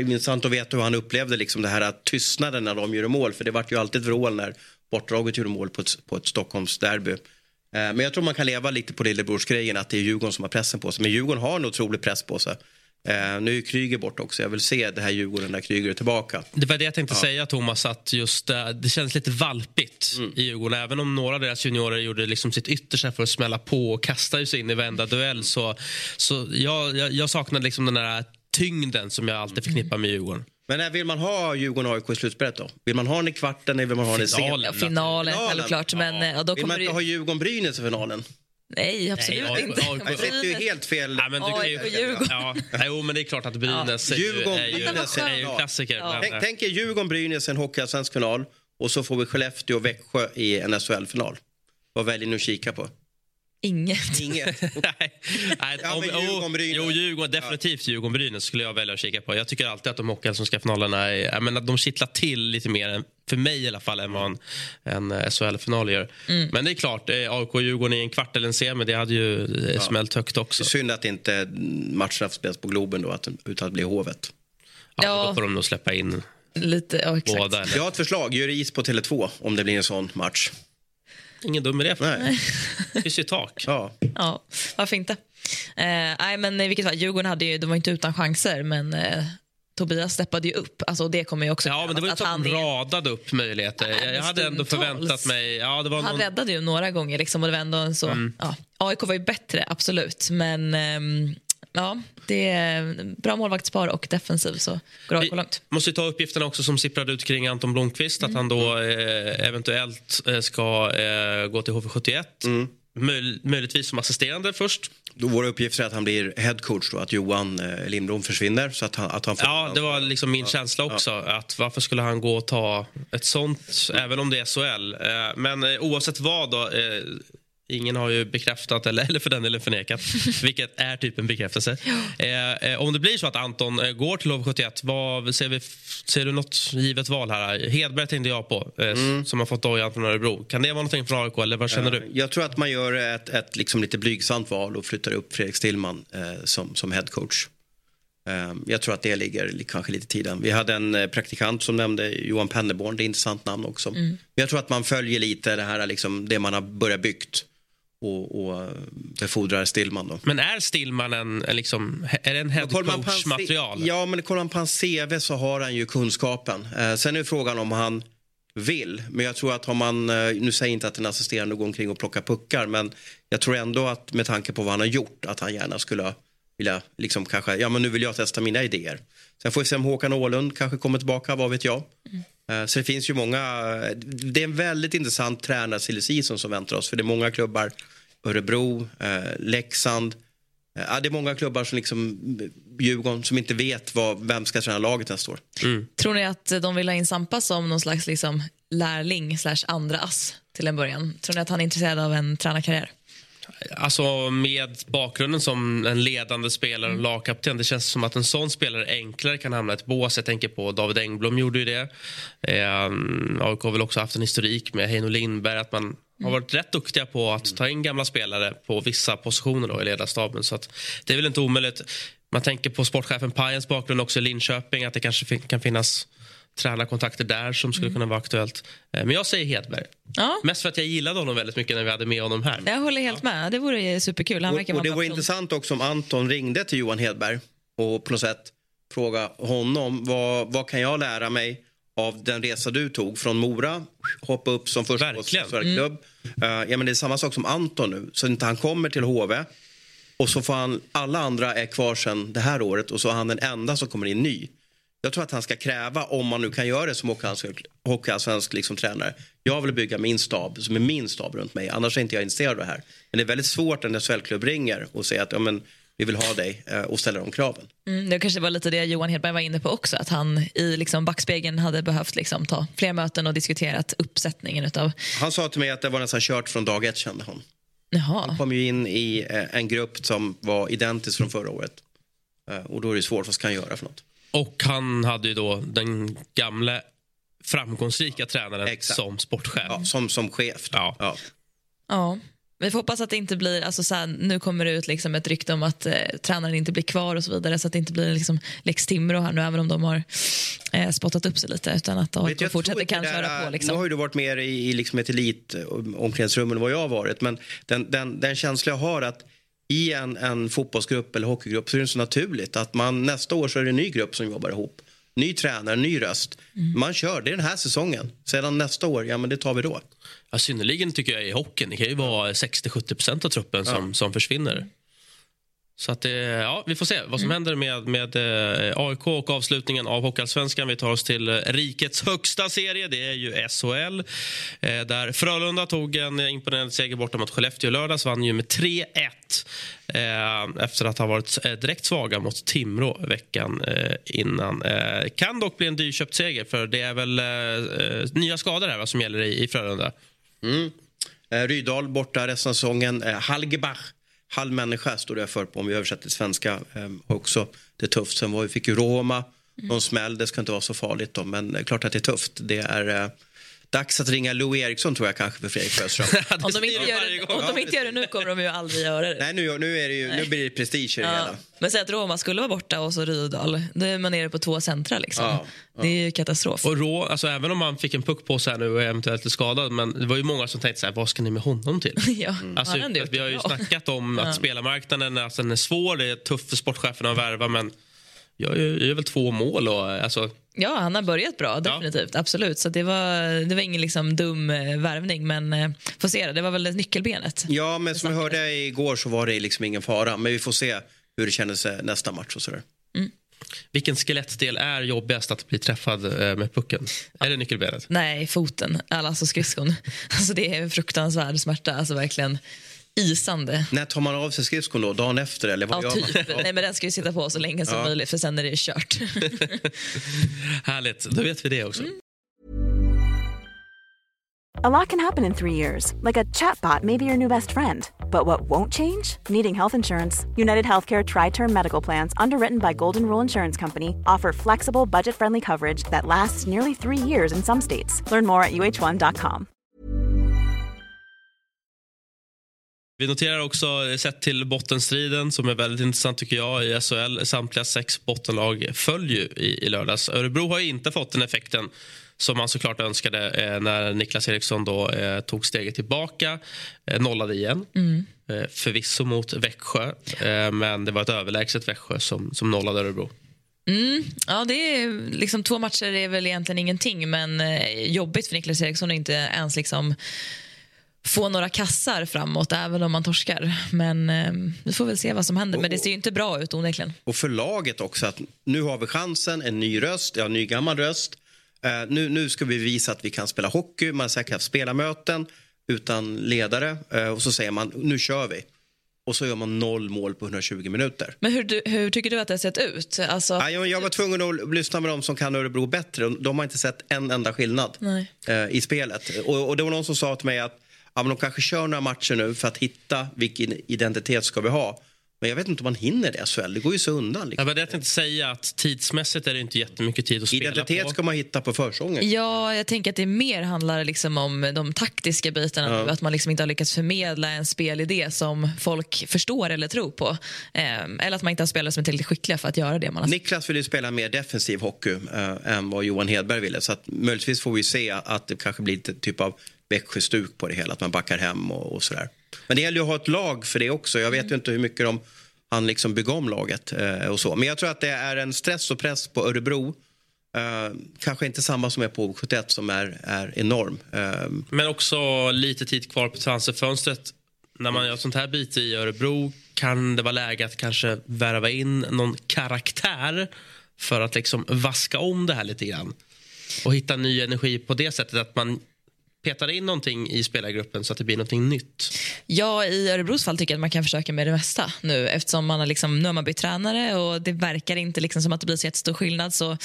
Intressant att veta hur han upplevde liksom det här att tystnaden när de gör mål. För det vart ju alltid vrål när bortdraget gjorde mål på ett, på ett Stockholmsderby. Eh, Men jag tror man kan leva lite på lillebrorsgrejen att det är Djurgården som har pressen på sig. Men Djurgården har en otrolig press på sig. Eh, nu är Kryger bort också. Jag vill se det här Djurgården när Kryger är tillbaka. Det var det jag tänkte säga, Thomas. Att just eh, Det känns lite valpigt Mm. i Djurgården. Även om några av deras juniorer gjorde liksom sitt yttersta för att smälla på och kasta sig in i varenda duell. Så, så jag, jag, jag saknade liksom den där tyngden som jag alltid förknippar med Djurgården. Men när vill man ha Djurgården och AIK i slutspelet då? Vill man ha den i kvarten eller vill man ha den i Finalen. sent? Ja, finalen, Finalen. självklart. Men eh, ja, då Vill kommer man inte det... ha Djurgården-Brynäs i finalen? Nej, absolut Nej, inte. Jag sätter ju helt fel. Ja, men du kan ju, Djurgården. ja, jo, men det är klart att Brynäs är, ju, Djurgården, är, ju, är ju är- en klassiker. Ja. Tänk, eh, tänk er Djurgården-Brynäs i en hockeyallsvensk final och så får vi Skellefteå och Växjö i en SHL-final. Vad väljer ni att kika på? Inget. Inget. Nej, nej, Ja, om, Djurgården-Brynäs. Jo, Djurgården, definitivt Djurgården-Brynäs skulle jag välja att kika på. Jag tycker alltid att de hockeyallsvenska finalerna är, de kittlar till lite mer, än, för mig i alla fall, än vad en, en eh, SHL-final gör. Mm. Men det är klart, eh, AIK och Djurgården i en kvart eller en semi, det hade ju eh, smält högt också. Synd att inte matcherna spelas på Globen då, att, utan att bli Hovet. Ja, Ja. Då får de nog släppa in Lite, ja, exakt. båda. Eller? Jag har ett förslag, gör is på Tele2 om det blir en sån match. Ingen dum idé. Nej. Det finns ju tak. Ja. Ja, varför inte? Eh, nej, men i vilket fall, Djurgården hade ju, de var inte utan chanser, men eh, Tobias steppade ju upp. Alltså, det kommer ju också Ja, men det var ju att inte så att han de radade upp möjligheter. Nej, Jag, hade ändå stundtals. förväntat mig... Ja, det var Han någon... räddade ju några gånger liksom, och det var ändå en så... Mm. Ja, AIK var ju bättre, absolut, men ehm, ja, det är bra målvaktspar och defensiv så går AIK Vi långt. måste ju ta uppgifterna också som sipprade ut kring Anton Blomqvist. Att han då eh, eventuellt eh, ska eh, gå till HV71. Möj, möjligtvis som assisterande först. Då våra uppgifter är att han blir headcoach då, att Johan eh, Lindblom försvinner. Så att han, att han får Ja, det var liksom min känsla också. Att varför skulle han gå och ta ett sånt, även om det är SHL. Eh, men eh, oavsett vad då. Eh, Ingen har ju bekräftat, eller, eller för den delen förnekat, vilket är typ en bekräftelse. Eh, eh, om det blir så att Anton eh, går till HV71, vad, ser, vi, ser du något givet val här? Hedberg tänkte jag på, eh, som har fått dojan från Örebro. Kan det vara någonting från AIK, eller vad känner du? Jag tror att man gör ett, ett liksom lite blygsamt val och flyttar upp Fredrik Stillman eh, som, som headcoach. Eh, jag tror att det ligger li- kanske lite i tiden. Vi hade en eh, praktikant som nämnde Johan Penneborn, det är ett intressant namn också. Men jag tror att man följer lite det här, liksom, det man har börjat byggt och, och befordrar Stillman då. Men är Stillman en, en liksom, är det en headcoach-material? Ja, men kollar man på hans CV så har han ju kunskapen. Eh, sen är frågan om han vill. Men jag tror att har man, eh, nu säger jag inte att en assisterande går omkring och plockar puckar, men jag tror ändå att med tanke på vad han har gjort, att han gärna skulle vilja, liksom kanske, ja men nu vill jag testa mina idéer. Sen får vi se om Håkan Åhlund kanske kommer tillbaka, vad vet jag. Eh, Så det finns ju många, det är en väldigt intressant tränarsilly som väntar oss, för det är många klubbar, Örebro, eh, Leksand, Eh, Ja, det är många klubbar som liksom Djurgården som inte vet vad, vem ska träna laget nästa år. Tror ni att de vill ha in Sampa som någon slags liksom, lärling slash andra ass till en början? Tror ni att han är intresserad av en tränarkarriär? Alltså med bakgrunden som en ledande spelare och lagkapten. Det känns som att en sån spelare enklare kan hamna i ett bås. Jag tänker på David Engblom gjorde ju det. Eh, AIK har väl också haft en historik med Heino Lindberg. Att man har varit rätt duktiga på att ta in gamla spelare på vissa positioner då i ledarstaben. Så att det är väl inte omöjligt. Man tänker på sportchefen Pajens bakgrund också i Linköping. Att det kanske fin- kan finnas tränarkontakter där som skulle kunna vara aktuellt. Eh, men jag säger Hedberg. Ja, Mest för att jag gillade honom väldigt mycket när vi hade med honom här. jag håller helt med. Det vore ju superkul. Han verkar Och, och det person. intressant också om Anton ringde till Johan Hedberg och på något sätt fråga honom vad, vad kan jag lära mig av den resa du tog från Mora, hoppa upp som första Verkligen. klubb. Uh, ja, men det är samma sak som Anton nu, så inte han kommer till HV och så får han, alla andra är kvar sen det här året och så är han den enda som kommer in ny. Jag tror att han ska kräva, om man nu kan göra det som hockeyallsvensk liksom tränare. Jag vill bygga min stab, som är min stab runt mig. Annars är inte jag intresserad av det här. Men det är väldigt svårt när en SHL-klubb ringer och säger att ja, men, vi vill ha dig eh, och ställer de kraven. Mm, det kanske var lite det Johan Hedberg var inne på också. Att han i liksom backspegeln hade behövt liksom ta fler möten och diskuterat uppsättningen utav... Han sa till mig att det var nästan kört från dag ett kände han. Jaha. kom ju in i eh, en grupp som var identisk från förra året. Eh, och då är det svårt, vad ska han göra för något? Och han hade ju då den gamle framgångsrika tränaren Exakt. som sportchef. Ja, som, som chef. då. Ja. Ja. Ja. Vi får hoppas att det inte blir, alltså så här, nu kommer det ut liksom ett rykte om att eh, tränaren inte blir kvar och så vidare så att det inte blir liksom Lex Timrå här nu även om de har eh, spottat upp sig lite utan att AIK fortsätter kan köra på. Nu Liksom. har ju du varit mer i, i liksom ett elit eh, omklädningsrum än vad jag har varit. Men den, den, den känsla jag har att i en, en fotbollsgrupp eller hockeygrupp så är det så naturligt att man nästa år så är det en ny grupp som jobbar ihop. Ny tränare, ny röst. Mm. Man kör, det är den här säsongen. Sedan nästa år, ja men det tar vi då. Ja, synnerligen tycker jag i hockeyn. Det kan ju vara 60-70% av truppen som, som försvinner. Så att, eh, ja, vi får se vad som händer med, med eh, AIK och avslutningen av Hockeyallsvenskan. Vi tar oss till eh, rikets högsta serie, det är ju SHL. Där Frölunda tog en imponerande seger borta mot Skellefteå lördags. Vann ju med 3-1 eh, efter att ha varit direkt svaga mot Timrå veckan innan. Kan dock bli en dyrköpt seger för det är väl nya skador här va, som gäller i Frölunda. Eh, Rydal borta resten av säsongen. Eh, Halgebach, halv människa står det för på om vi översätter till svenska. Eh, också det är tufft. Sen var, vi fick ju Roma, någon smäll. Det ska inte vara så farligt då, men klart att det är tufft. Det är... Dags att ringa Louis Eriksson tror jag kanske för Fredrik Sjöström. Om de, inte gör det, om de inte gör det nu kommer de ju aldrig göra det. Nej, nu, nu, är det ju, nu blir det prestige i det Ja. hela. Men säg att Roma skulle vara borta och så Rydal. Då är man nere på två centra. Liksom. Ja, Det är ju katastrof. Och Rå, alltså, även om man fick en puck på sig här nu och är eventuellt är skadad, men det var ju många som tänkte så här, vad ska ni med honom till? ja, Alltså, han hade gjort vi har ju snackat om att spelarmarknaden alltså, den är svår, det är tufft för sportcheferna att värva, men jag gör, jag gör väl två mål och alltså, Ja, han har börjat bra, definitivt. Absolut. Så det var, det var ingen liksom dum eh, värvning, men eh, får se det. Det var väl nyckelbenet. Ja, men som jag hörde igår så var det liksom ingen fara. Men vi får se hur det känner sig nästa match och sådär. vilken skelettdel är jobbigast att bli träffad eh, med pucken? Är det nyckelbenet? Nej, foten. Alltså skridskon. Alltså det är en fruktansvärd smärta. Alltså verkligen isande. När tar man av sig skridskon då? Dagen efter eller vad Ja, typ. Nej, men den ska ju sitta på så länge som Ja. möjligt, för sen är det kört. Härligt, då vet vi det också. A lot can happen in three years, like a chatbot may be your new best friend. But what won't change? Needing health insurance. United Healthcare Tri Term Medical Plans, underwritten by Golden Rule Insurance Company, offer flexible, budget friendly coverage that lasts nearly three years in some states. Learn more at uh1.com. Vi noterar också, eh, sett till bottenstriden som är väldigt intressant tycker jag i SHL. Samtliga sex bottenlag föll ju i, i lördags. Örebro har ju inte fått den effekten som man såklart önskade eh, när Niklas Eriksson då, eh, tog steget tillbaka. Eh, nollade igen. Eh, förvisso mot Växjö, eh, men det var ett överlägset Växjö som, som nollade Örebro. Ja, det är liksom, två matcher är väl egentligen ingenting, men eh, jobbigt för Niklas Eriksson att inte ens liksom få några kassar framåt, även om man torskar. Men eh, vi får väl se vad som händer. Men det ser ju inte bra ut onekligen. Och för laget också att nu har vi chansen, en ny röst, ja, en ny gammal röst. Eh, nu, nu ska vi visa att vi kan spela hockey. Man säkert haft spelarmöten utan ledare eh, och så säger man nu kör vi. Och så gör man noll mål på 120 minuter. Men hur, hur tycker du att det har sett ut? Alltså, Ja, jag, jag var tvungen att lyssna med dem som kan Örebro bättre. De har inte sett en enda skillnad eh, i spelet. Och, och det var någon som sa till mig att ja, men de kanske kör några matcher nu för att hitta vilken identitet ska vi ha. Men jag vet inte om man hinner det SHL. Det går ju så undan. Ja, Liksom. men det jag tänkte säga att tidsmässigt är det inte jättemycket tid att spela Identitet på. ska man hitta på försången. Ja, jag tänker att det mer handlar liksom om de taktiska bitarna nu. Att man liksom inte har lyckats förmedla en spelidé som folk förstår eller tror på. Eh, eller att man inte har spelare som är tillräckligt skickliga för att göra det man har Niklas ville ju spela mer defensiv hockey eh, än vad Johan Hedberg ville. Så att möjligtvis får vi se att det kanske blir lite typ av Växjö-stuk på det hela. Att man backar hem och, och sådär. Men det gäller ju att ha ett lag för det också. Jag vet ju inte hur mycket de han liksom bygga om laget eh, och så. Men jag tror att det är en stress och press på Örebro. Eh, kanske inte samma som är på 71 som är, är enorm. Eh, Men också lite tid kvar på transferfönstret. När man gör sånt här byte i Örebro kan det vara läge att kanske värva in någon karaktär för att liksom vaska om det här lite grann. Och hitta ny energi på det sättet att man petar in någonting i spelargruppen så att det blir någonting nytt. Ja, i Örebros fall tycker jag att man kan försöka med det mesta nu eftersom man har liksom, nu har man bytt tränare och det verkar inte liksom som att det blir så jättestor skillnad så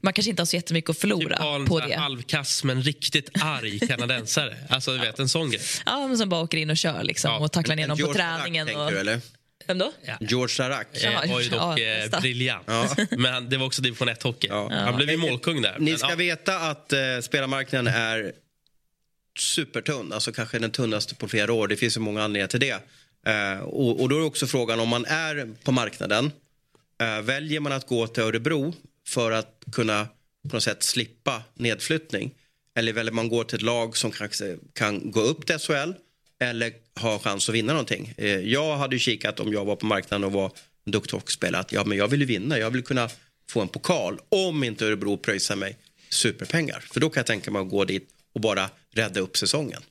man kanske inte har så jättemycket att förlora Typ på det. halvkass men riktigt arg kanadensare. Alltså du vet en sån grej. Ja, men som bara åker in och kör liksom, Ja, och tacklar ner någon på George träningen. Rack, Och... du, eller? Vem då? George Sarac. Eh, Ja, var ju dock ja, eh, briljant. Men det var också division 1-hockey. Ja. Han blev ju målkung där. Ni Men, ska ja. veta att eh, spelarmarknaden är supertunn, alltså kanske den tunnaste på flera år. Det finns ju många anledningar till det. Eh, och, och då är också frågan om man är på marknaden, eh, väljer man att gå till Örebro för att kunna på något sätt slippa nedflyttning? Eller väljer man att gå till ett lag som kanske kan gå upp till SHL eller ha chans att vinna någonting? Eh, jag hade ju kikat om jag var på marknaden och var en duktig hockeyspelare att ja, men jag vill ju vinna, jag vill kunna få en pokal om inte Örebro pröjsar mig superpengar. För då kan jag tänka mig att gå dit och bara rädda upp säsongen.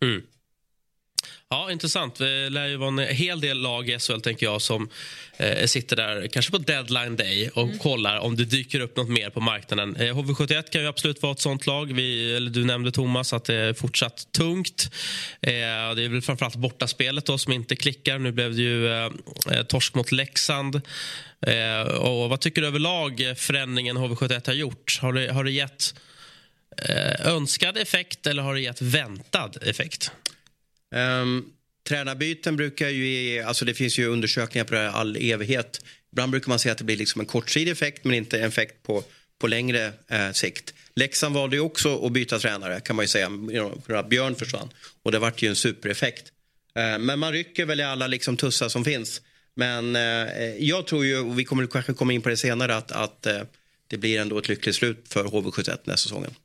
Ja, intressant. Det lär ju vara en hel del lag i SHL tänker jag som eh, sitter där kanske på deadline day och Mm. kollar om det dyker upp något mer på marknaden. Eh, HV71 kan ju absolut vara ett sånt lag. Vi, eller du nämnde Thomas att det är fortsatt tungt. Eh, det är väl framförallt bortaspelet då som inte klickar. Nu blev det ju eh, eh, torsk mot Leksand. Eh, och vad tycker du överlag förändringen HV71 har gjort? Har det, har det gett Eh, önskad effekt eller har det gett väntad effekt? Um, tränarbyten brukar ju ge, alltså det finns ju undersökningar på det här all evighet. Ibland brukar man säga att det blir liksom en kortsidig effekt men inte en effekt på, på längre eh, sikt. Leksand valde ju också att byta tränare kan man ju säga. Björn försvann och det vart ju en supereffekt. Eh, men man rycker väl i alla liksom tussar som finns. Men eh, jag tror ju, och vi kommer kanske komma in på det senare, att, att eh, det blir ändå ett lyckligt slut för HV71 nästa säsongen.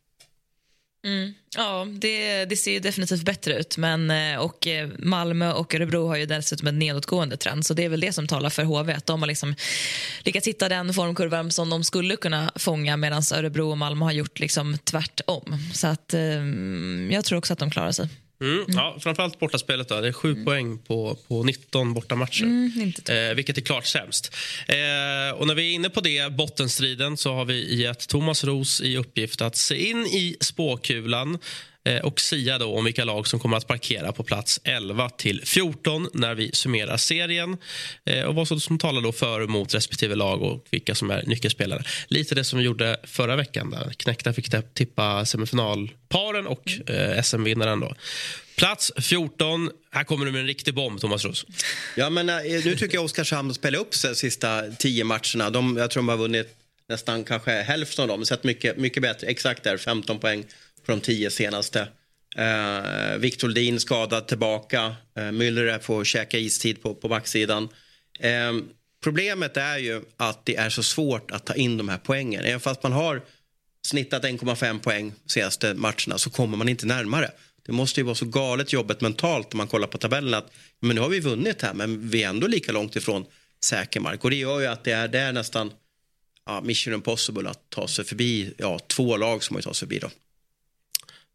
Mm. Ja, det, det, ser ju definitivt bättre ut. Men, eh, och eh, Malmö och Örebro har ju dessutom en nedåtgående trend. Så det är väl det som talar för HV. Att de har liksom lyckats hitta den formkurvan som de skulle kunna fånga medan Örebro och Malmö har gjort liksom tvärtom. Så att, eh, jag tror också att de klarar sig. Mm, ja, framförallt bortaspelet. Då. Det är sju mm. poäng på, på 19 bortamatcher, mm, eh, vilket är klart sämst. Eh, och när vi är inne på det, bottenstriden, så har vi gett Thomas Ros i uppgift att se in i spåkulan Eh, och sia då om vilka lag som kommer att parkera på plats 11 till 14 när vi summerar serien eh, och vad som talar då för och mot respektive lag och vilka som är nyckelspelare. Lite det som vi gjorde förra veckan där Knäckta fick tippa semifinalparen och eh, SM-vinnaren. Då. Plats 14. Här kommer du med en riktig bomb, Thomas Roos. Ja, men, nu tycker jag Oskarshamn spelar upp sig de sista tio matcherna. De, jag tror de har vunnit nästan kanske hälften av dem. Sett mycket, mycket bättre. Exakt där, 15 poäng på de tio senaste. Eh, Viktor Lin skadad tillbaka. Eh, Müller får käka istid på, på backsidan. Eh, problemet är ju att det är så svårt att ta in de här poängen. Även fast man har snittat 1,5 poäng senaste matcherna så kommer man inte närmare. Det måste ju vara så galet jobbet mentalt när man kollar på tabellen att men nu har vi vunnit här men vi är ändå lika långt ifrån säker mark. Och det gör ju att det är, det är nästan ja, mission impossible att ta sig förbi ja, två lag som har tagit sig förbi då.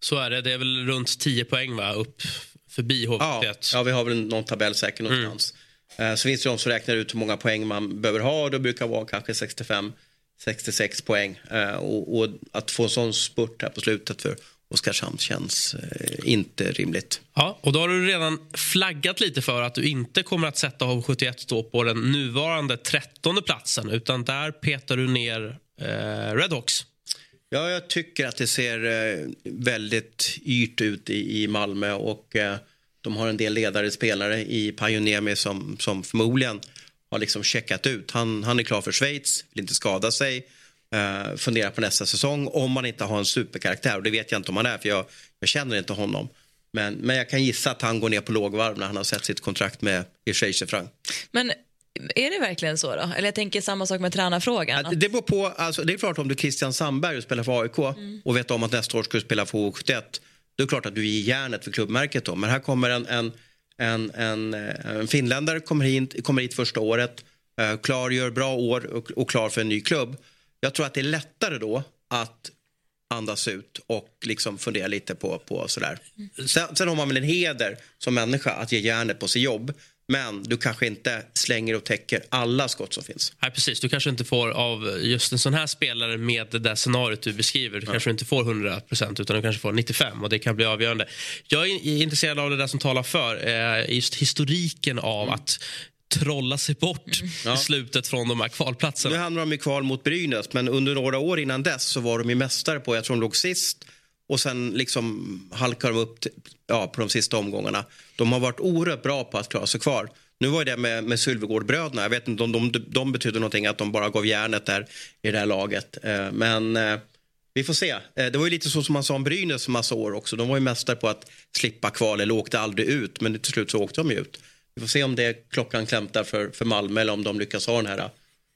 Så är det. Det är väl runt 10 poäng va? upp förbi HV71. Ja, ja, vi har väl någon tabell säkert någonstans. Mm. Så finns det de som räknar ut hur många poäng man behöver ha. Det brukar vara kanske 65 66 poäng. Eh, och, och, att få en sån spurt här på slutet för Oskarshamn känns eh, inte rimligt. Ja, och då har du redan flaggat lite för att du inte kommer att sätta HV71 på den nuvarande trettonde platsen utan där petar du ner eh, Redhawks. Ja, jag tycker att det ser eh, väldigt yrt ut i, Malmö och eh, de har en del ledare spelare i Pajunemi som, som förmodligen har liksom checkat ut. Han, han är klar för Schweiz, vill inte skada sig, eh, funderar på nästa säsong om man inte har en superkaraktär och det vet jag inte om han är för jag, jag känner inte honom. Men, men jag kan gissa att han går ner på lågvarv när han har sett sitt kontrakt med Irshej Frank. Men är det verkligen så? då? Eller jag tänker samma sak med tränarfrågan. Det beror på. Alltså, det är klart om du Christian Sandberg och spelar för AIK mm. och vet om att nästa år ska du spela för H71. Då är det klart att du är järnet för klubbmärket. Då. Men här kommer en, en, en, en, en finländare kommer hit, kommer hit första året. Uh, klar, gör bra år och, och klar för en ny klubb. Jag tror att det är lättare då att andas ut och liksom fundera lite på, på sådär. Mm. Sen, sen har man väl en heder som människa att ge järnet på sitt jobb. Men du kanske inte slänger och täcker alla skott som finns. Nej, precis. Du kanske inte får av just en sån här spelare med det där scenariot du beskriver. Du ja. kanske inte får 100 procent utan du kanske får 95 och det kan bli avgörande. Jag är intresserad av det där som talar för eh, just historiken av mm. att trolla sig bort mm. ja. i slutet från de här kvalplatserna. Nu hamnar de i kval mot Brynäs men under några år innan dess så var de ju mästare på, jag tror de låg sist och sen liksom halkar de upp ja, på de sista omgångarna. De har varit oerhört bra på att klara sig kvar. Nu var det med, med Sylvegårdbröderna. Jag vet inte om de, de, de betydde någonting att de bara gav järnet där i det här laget. Eh, men eh, vi får se. Eh, det var ju lite så som man sa om Brynäs massa år också. De var ju mästare på att slippa kval eller åkte aldrig ut. Men till slut så åkte de ju ut. Vi får se om det klockan klämtar för, för Malmö eller om de lyckas ha den här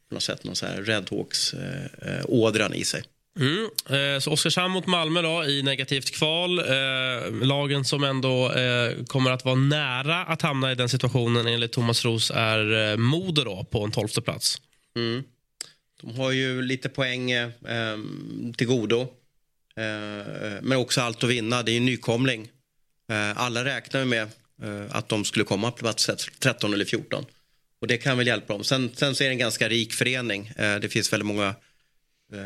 på något sätt någon så här Redhawks-ådran eh, eh, i sig. Mm. Eh, så Oskarshamn mot Malmö då, i negativt kval. Eh, lagen som ändå eh, kommer att vara nära att hamna i den situationen enligt Thomas Ros är eh, Modo då, på en tolfte plats. Mm. De har ju lite poäng eh, till godo. Eh, men också allt att vinna. Det är en nykomling. Eh, alla räknar med eh, att de skulle komma på plats 13 eller 14. Och det kan väl hjälpa dem. Sen, sen så är det en ganska rik förening. Eh, det finns väldigt många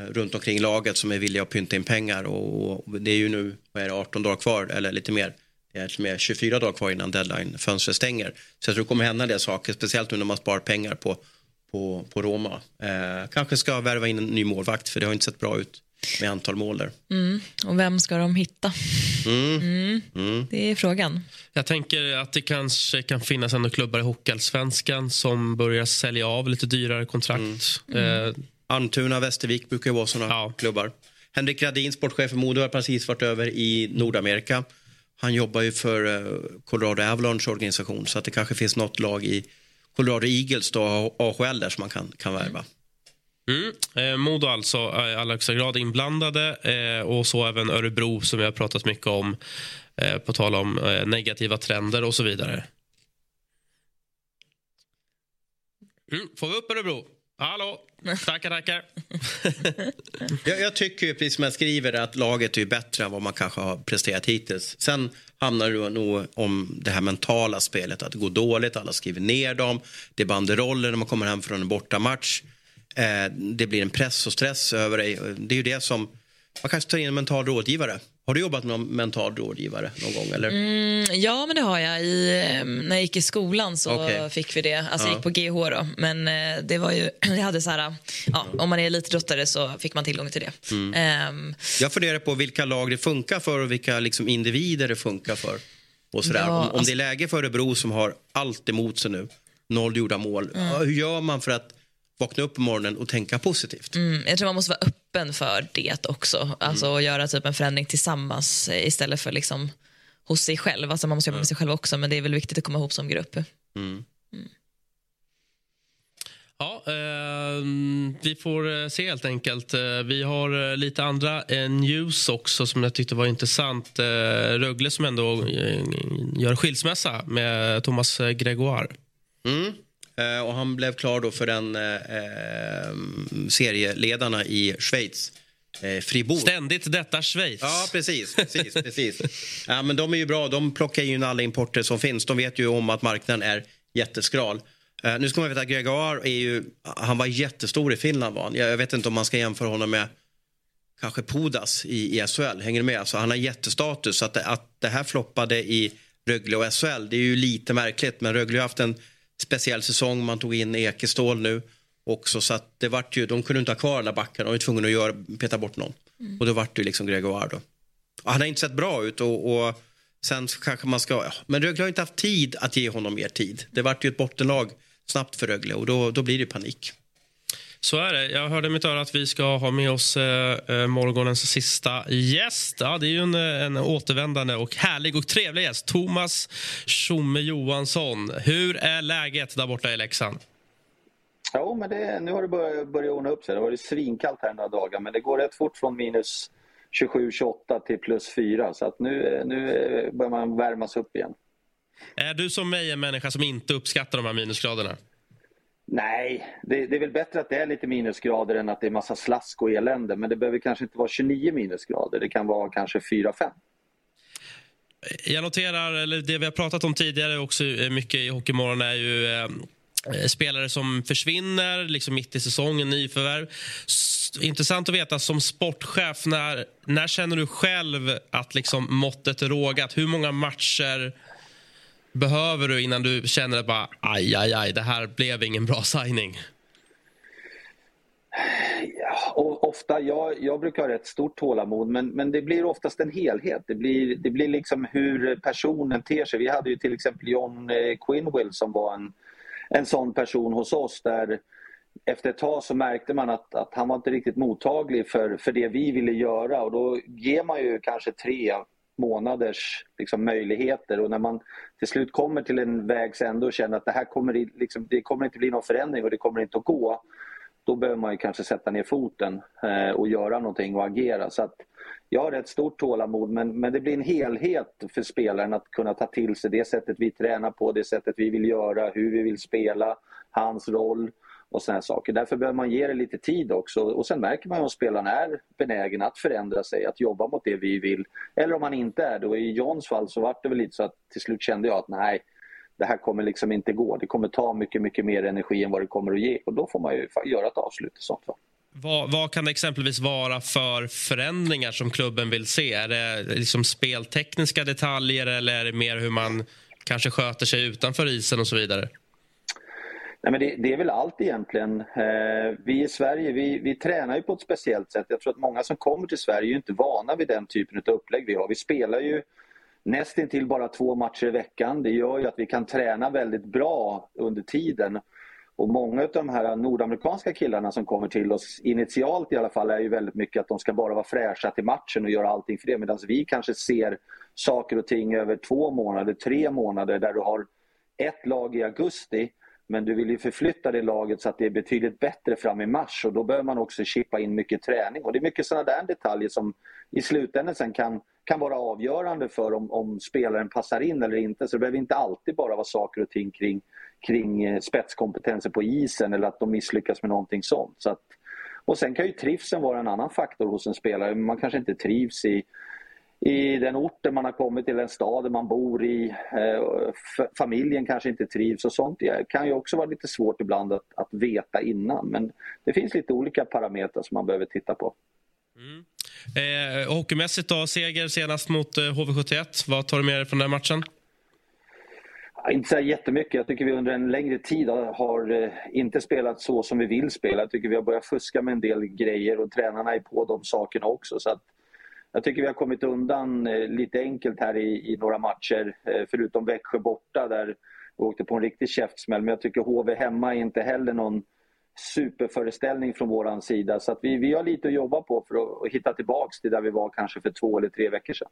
runt omkring laget som är villiga att pynta in pengar och det är ju nu vad är det, 18 dagar kvar eller lite mer. Det är till 24 dagar kvar innan deadline-fönstret stänger. Så jag tror det kommer hända del saker, speciellt nu när man sparar pengar på, på, på Roma. Eh, kanske ska värva in en ny målvakt för det har inte sett bra ut med antal mål där. Mm. Och vem ska de hitta? Mm. Mm. Det är frågan. Jag tänker att det kanske kan finnas ändå klubbar i Hockeyallsvenskan som börjar sälja av lite dyrare kontrakt. Mm. Eh, Almtuna, Västervik brukar ju vara såna Ja. klubbar. Henrik Radin, sportchef i Modo, har precis varit över i Nordamerika. Han jobbar ju för eh, Colorado Avalanche organisation så att det kanske finns något lag i Colorado Eagles, då, AHL, där som man kan, kan värva. Mm. Eh, Modo alltså är i allra högsta grad inblandade eh, och så även Örebro som vi har pratat mycket om eh, på tal om eh, negativa trender och så vidare. Mm. Får vi upp Örebro? Hallå? Tackar, tackar. Jag, jag tycker ju, precis som jag skriver, att laget är bättre än vad man kanske har presterat hittills. Sen handlar det nog om det här mentala spelet, att det går dåligt, alla skriver ner dem, det är banderoller när man kommer hem från en bortamatch. Eh, det blir en press och stress över dig. Det är ju det som... Man kanske tar in en mental rådgivare. Har du jobbat med någon mental rådgivare någon gång? Eller? Mm, ja, men det har jag. I, eh, när jag gick i skolan så Okej. fick vi det. Alltså Ja. jag gick på GH då. Men eh, det var ju, jag hade så här, ja, om man är elitidrottare så fick man tillgång till det. Mm. Ehm, Jag funderar på vilka lag det funkar för och vilka liksom individer det funkar för. Och sådär. Ja, om, om alltså- det är läge för Örebro som har allt emot sig nu, noll gjorda mål. Ja, hur gör man för att vakna upp på morgonen och tänka positivt? Mm, jag tror man måste vara öppen för det också. Alltså Mm. göra typ en förändring tillsammans eh, istället för liksom hos sig själv. Alltså man måste jobba med sig själv också men det är väl viktigt att komma ihop som grupp. Mm. Ja, eh, vi får eh, se helt enkelt. Eh, Vi har lite andra news också som jag tyckte var intressant. Rögle som ändå gör skilsmässa med Thomas Gregoire. Mm. Eh, och han blev klar då för den eh, eh, serieledarna i Schweiz. Eh, Fribourg. Ständigt detta Schweiz. Ja, precis. precis, precis. Ja, men de är ju bra. De plockar in alla importer som finns. De vet ju om att marknaden är jätteskral. Eh, nu ska man veta att Gregoire är ju, han var jättestor i Finland var han. Jag, jag vet inte om man ska jämföra honom med kanske Pudas i, i SHL. Hänger du med? Alltså, han har jättestatus. Så att, det- att det här floppade i Rögle och SHL, det är ju lite märkligt. Men Rögle har haft en speciell säsong. Man tog in Ekestål nu också. Så att det vart ju, de kunde inte ha kvar alla backar. De var tvungna att göra, peta bort någon. Och då vart det liksom Gregoire då. Och han har inte sett bra ut och, och sen kanske man ska... Ja, men Rögle har inte haft tid att ge honom mer tid. Det vart ju ett bottenlag snabbt för Rögle och då, då blir det panik. Så är det. Jag hörde i mitt öra att vi ska ha med oss eh, eh, morgonens sista gäst. Ja, det är ju en, eh, en återvändande och härlig och trevlig gäst. Thomas Tjomme Johansson. Hur är läget där borta i Leksand? Jo, men det, nu har det börjat, börjat ordna upp sig. Det har varit svinkallt här några dagar, men det går rätt fort från minus 27-28 till plus 4. Så att nu, nu börjar man värmas upp igen. Är du som mig en människa som inte uppskattar de här minusgraderna? Nej, det, det är väl bättre att det är lite minusgrader än att det är massa slask och elände. Men det behöver kanske inte vara 29 minusgrader. Det kan vara kanske 4-5. Jag noterar, eller det vi har pratat om tidigare också mycket i Hockeymorgon är ju eh, eh, spelare som försvinner liksom mitt i säsongen, nyförvärv. S- Intressant att veta som sportchef, när, när känner du själv att liksom måttet är rågat? Hur många matcher behöver du innan du känner att bara, aj, aj, aj, det här blev ingen bra signing? Ja, och ofta, jag, jag brukar ha rätt stort tålamod men, men det blir oftast en helhet. Det blir, det blir liksom hur personen ter sig. Vi hade ju till exempel John eh, Quinwell som var en, en sån person hos oss där efter ett tag så märkte man att, att han var inte riktigt mottaglig för, för det vi ville göra och då ger man ju kanske tre månaders liksom, möjligheter och när man till slut kommer till en vägs ände och känner att det här kommer, liksom, det kommer inte bli någon förändring och det kommer inte att gå då behöver man ju kanske sätta ner foten eh, och göra någonting och agera. Så att jag har rätt stort tålamod men, men det blir en helhet för spelaren att kunna ta till sig det sättet vi tränar på, det sättet vi vill göra, hur vi vill spela, hans roll och såna här saker. Därför behöver man ge det lite tid också och sen märker man om spelaren är benägen att förändra sig, att jobba mot det vi vill. Eller om man inte är det i Johns fall så var det väl lite så att till slut kände jag att nej, det här kommer liksom inte gå. Det kommer ta mycket, mycket mer energi än vad det kommer att ge och då får man ju göra ett avslut i sånt fall. Vad, vad kan det exempelvis vara för förändringar som klubben vill se? Är det liksom speltekniska detaljer eller är det mer hur man kanske sköter sig utanför isen och så vidare? Nej, men det, det, är väl allt egentligen. Eh, vi i Sverige vi, vi tränar ju på ett speciellt sätt. Jag tror att många som kommer till Sverige är inte vana vid den typen av upplägg vi har. Vi spelar ju nästintill bara två matcher i veckan. Det gör ju att vi kan träna väldigt bra under tiden. Och Många av de här nordamerikanska killarna som kommer till oss, initialt i alla fall, är ju väldigt mycket att de ska bara vara fräscha till matchen och göra allting för det. Medan vi kanske ser saker och ting över två månader, tre månader där du har ett lag i augusti men du vill ju förflytta det laget så att det är betydligt bättre fram i mars och då behöver man också chippa in mycket träning. Och det är mycket sådana där detaljer som i slutändan sen kan, kan vara avgörande för om, om spelaren passar in eller inte. Så det behöver inte alltid bara vara saker och ting kring, kring eh, spetskompetenser på isen eller att de misslyckas med någonting sånt. Så att, och sen kan ju trivseln vara en annan faktor hos en spelare. Man kanske inte trivs i i den orten man har kommit till, den staden man bor i. Eh, familjen kanske inte trivs och sånt det kan ju också vara lite svårt ibland att, att veta innan. Men det finns lite olika parametrar som man behöver titta på. Mm. Eh, hockeymässigt då, seger senast mot eh, HV71. Vad tar du med dig från den matchen? Inte så jättemycket. Jag tycker vi under en längre tid har eh, inte spelat så som vi vill spela. Jag tycker vi har börjat fuska med en del grejer och tränarna är på de sakerna också. Så att jag tycker vi har kommit undan eh, lite enkelt här i, i några matcher, eh, förutom Växjö borta där vi åkte på en riktig käftsmäll. Men jag tycker HV hemma är inte heller någon superföreställning från vår sida. Så att vi, vi har lite att jobba på för att, att hitta tillbaka till där vi var kanske för två eller tre veckor sedan.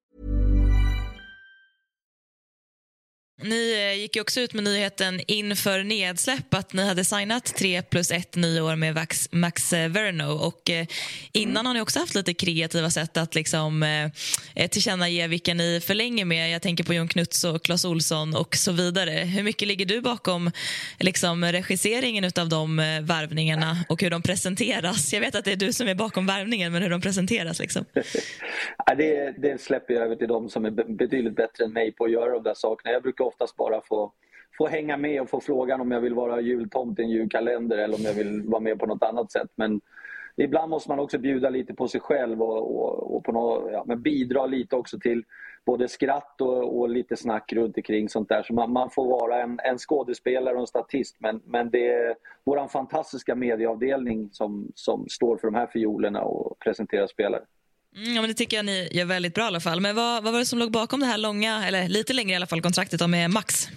Ni eh, gick ju också ut med nyheten inför nedsläpp att ni hade signat 3 plus 1 nio år med Max, Max Verno. Och eh, innan har ni också haft lite kreativa sätt att liksom, eh, eh tillkännage vilka ni förlänger med. Jag tänker på Jon Knuts och Clas Olsson och så vidare. Hur mycket ligger du bakom liksom, regisseringen av de värvningarna och hur de presenteras? Jag vet att det är du som är bakom värvningen, men hur de presenteras? Liksom. det, det släpper jag över till de som är betydligt bättre än mig på att göra de där sakerna. Jag brukar oftast bara få, få hänga med och få frågan om jag vill vara jultomt i en julkalender eller om jag vill vara med på något annat sätt. Men ibland måste man också bjuda lite på sig själv och, och, och på något, ja, men bidra lite också till både skratt och, och lite snack runt omkring sånt där. Så man, man, får vara en, en skådespelare och en statist men, men det är vår fantastiska medieavdelning som, som står för de här fiolerna och presenterar spelare. Mm, ja, men det tycker jag ni gör väldigt bra i alla fall. Men vad, vad var det som låg bakom det här långa, eller lite längre i alla fall, kontraktet med Max?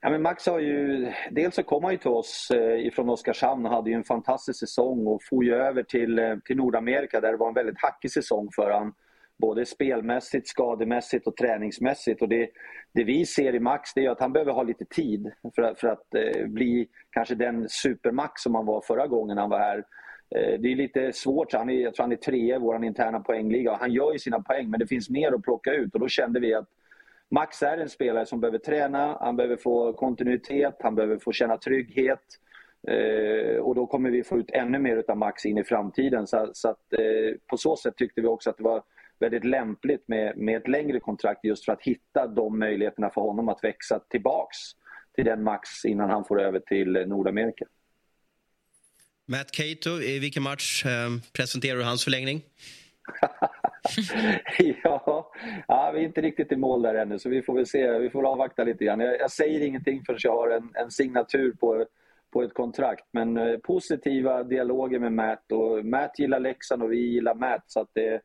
Ja, men Max har ju, dels så kom han ju till oss eh, Oskarshamn och hade ju en fantastisk säsong och for ju över till, eh, till Nordamerika där det var en väldigt hackig säsong för honom. Både spelmässigt, skademässigt och träningsmässigt. Och det, det vi ser i Max det är att han behöver ha lite tid för att, för att eh, bli kanske den supermax som han var förra gången han var här. Eh, det är lite svårt. Han är, jag tror han är trea i vår interna poängliga. Han gör ju sina poäng men det finns mer att plocka ut och då kände vi att Max är en spelare som behöver träna, han behöver få kontinuitet, han behöver få känna trygghet. Eh, och då kommer vi få ut ännu mer av Max in i framtiden. Så, så att, eh, på så sätt tyckte vi också att det var väldigt lämpligt med, med ett längre kontrakt just för att hitta de möjligheterna för honom att växa tillbaks till den Max innan han får över till Nordamerika. Matt Cato, i vilken match eh, presenterar du hans förlängning? ja, ja, vi är inte riktigt i mål där ännu så vi får väl se. Vi får avvakta lite grann. Jag, jag säger ingenting förrän jag har en, en signatur på, på ett kontrakt. Men eh, positiva dialoger med Matt och Matt gillar Leksand och vi gillar Matt så att det,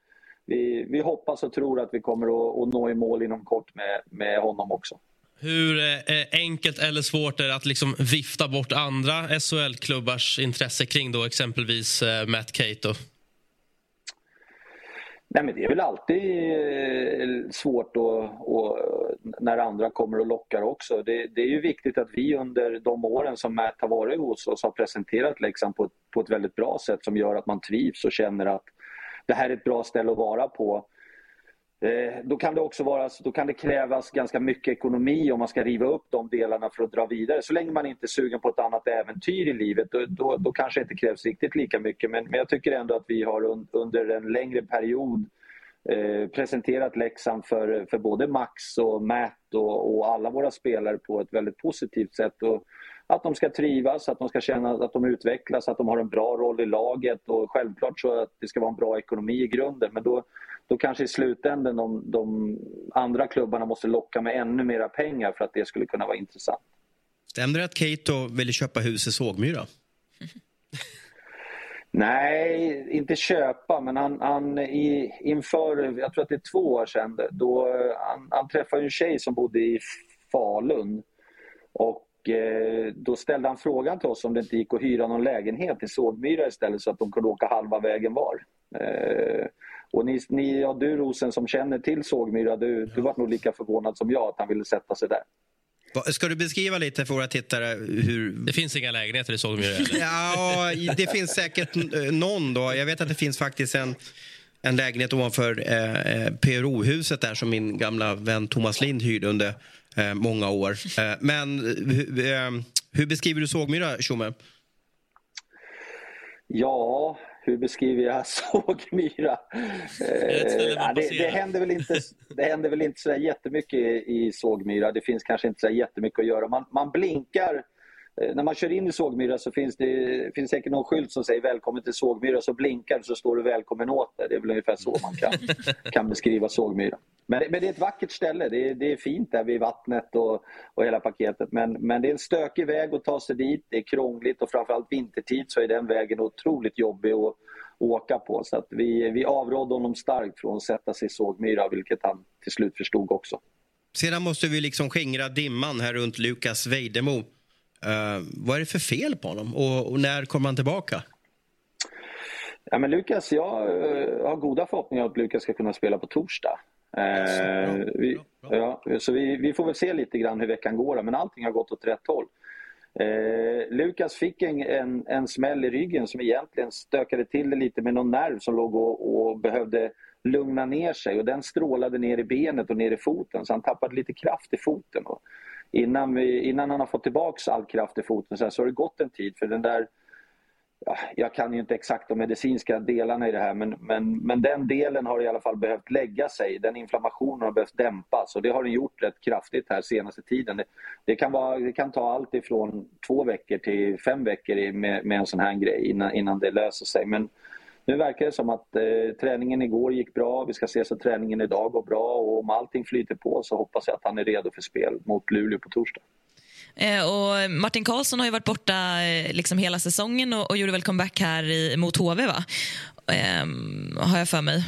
vi, vi hoppas och tror att vi kommer att, att nå i mål inom kort med, med honom också. Hur eh, eh, enkelt eller svårt är det att liksom vifta bort andra SHL-klubbars intresse kring då exempelvis eh, Matt Cato? Nej, men det är väl alltid eh, svårt då, och när andra kommer och lockar också. Det, det, är ju viktigt att vi under de åren som Matt har varit hos oss har presenterat Leksand på, på ett väldigt bra sätt som gör att man trivs och känner att det här är ett bra ställe att vara på. Eh, då kan det också vara, då kan det krävas ganska mycket ekonomi om man ska riva upp de delarna för att dra vidare. Så länge man inte är sugen på ett annat äventyr i livet då, då, då kanske det inte krävs riktigt lika mycket. Men, men jag tycker ändå att vi har un, under en längre period eh, presenterat Leksand för, för både Max och Matt och, och, alla våra spelare på ett väldigt positivt sätt. Och att de ska trivas, att de ska känna att de utvecklas, att de har en bra roll i laget och självklart så att det ska vara en bra ekonomi i grunden. Men då, då kanske i slutändan de, de andra klubbarna måste locka med ännu mera pengar för att det skulle kunna vara intressant. Stämmer det att Keito ville köpa hus i Sågmyra? Nej, inte köpa, men han, han i, inför, jag tror att det är två år sedan, då, han, han träffade en tjej som bodde i Falun. Och eh, då ställde han frågan till oss om det inte gick att hyra någon lägenhet i Sågmyra istället så att de kunde åka halva vägen var. Eh, och ni, ni, ja, du Rosen som känner till Sågmyra, du, du var nog lika förvånad som jag att han ville sätta sig där. Ska du beskriva lite för våra tittare hur... Det finns inga lägenheter i Sågmyra? ja, det finns säkert någon då. Jag vet att det finns faktiskt en, en lägenhet ovanför eh, eh PRO-huset där som min gamla vän Thomas Lind hyrde under eh, många år. Eh, men eh, hur beskriver du Sågmyra, Tjomme? Ja, hur beskriver jag Sågmyra? Eh, det, det, händer väl inte, det händer väl inte så jättemycket i Sågmyra. Det finns kanske inte så jättemycket att göra. Man, man blinkar eh, när man kör in i Sågmyra så finns det finns säkert någon skylt som säger välkommen till Sågmyra så blinkar så står det välkommen åter. Det är väl ungefär så man kan, kan beskriva Sågmyra. Men, men det är ett vackert ställe. Det är, det är fint där vid vattnet och, och hela paketet. Men, men det är en stökig väg att ta sig dit. Det är krångligt och framförallt vintertid så är den vägen otroligt jobbig att åka på. Så att vi, vi avrådde honom starkt från att sätta sig i Sågmyra, vilket han till slut förstod också. Sedan måste vi liksom skingra dimman här runt Lukas Vejdemo. Uh, vad är det för fel på honom och, och när kommer han tillbaka? Ja, men Lukas, jag uh, har goda förhoppningar att Lukas ska kunna spela på torsdag. Eh, vi, ja, så vi, vi, får väl se lite grann hur veckan går, men allting har gått åt rätt håll. Eh, Lukas fick en, en, en smäll i ryggen som egentligen stökade till det lite med någon nerv som låg och, och, behövde lugna ner sig och den strålade ner i benet och ner i foten så han tappade lite kraft i foten. Och innan, vi, innan han har fått tillbaka all kraft i foten så, här, så har det gått en tid för den där ja, jag kan ju inte exakt de medicinska delarna i det här men, men, men den delen har i alla fall behövt lägga sig. Den inflammationen har behövt dämpas och det har den gjort rätt kraftigt här senaste tiden. Det, det kan, vara, det kan ta allt ifrån två veckor till fem veckor med, med en sån här grej innan, innan det löser sig. Men nu verkar det som att eh, träningen igår gick bra. Vi ska se så träningen idag går bra och om allting flyter på så hoppas jag att han är redo för spel mot Luleå på torsdag. Eh, och Martin Karlsson har ju varit borta eh, liksom hela säsongen och, och gjorde väl comeback här i, mot HV, va? Ehm, har jag för mig.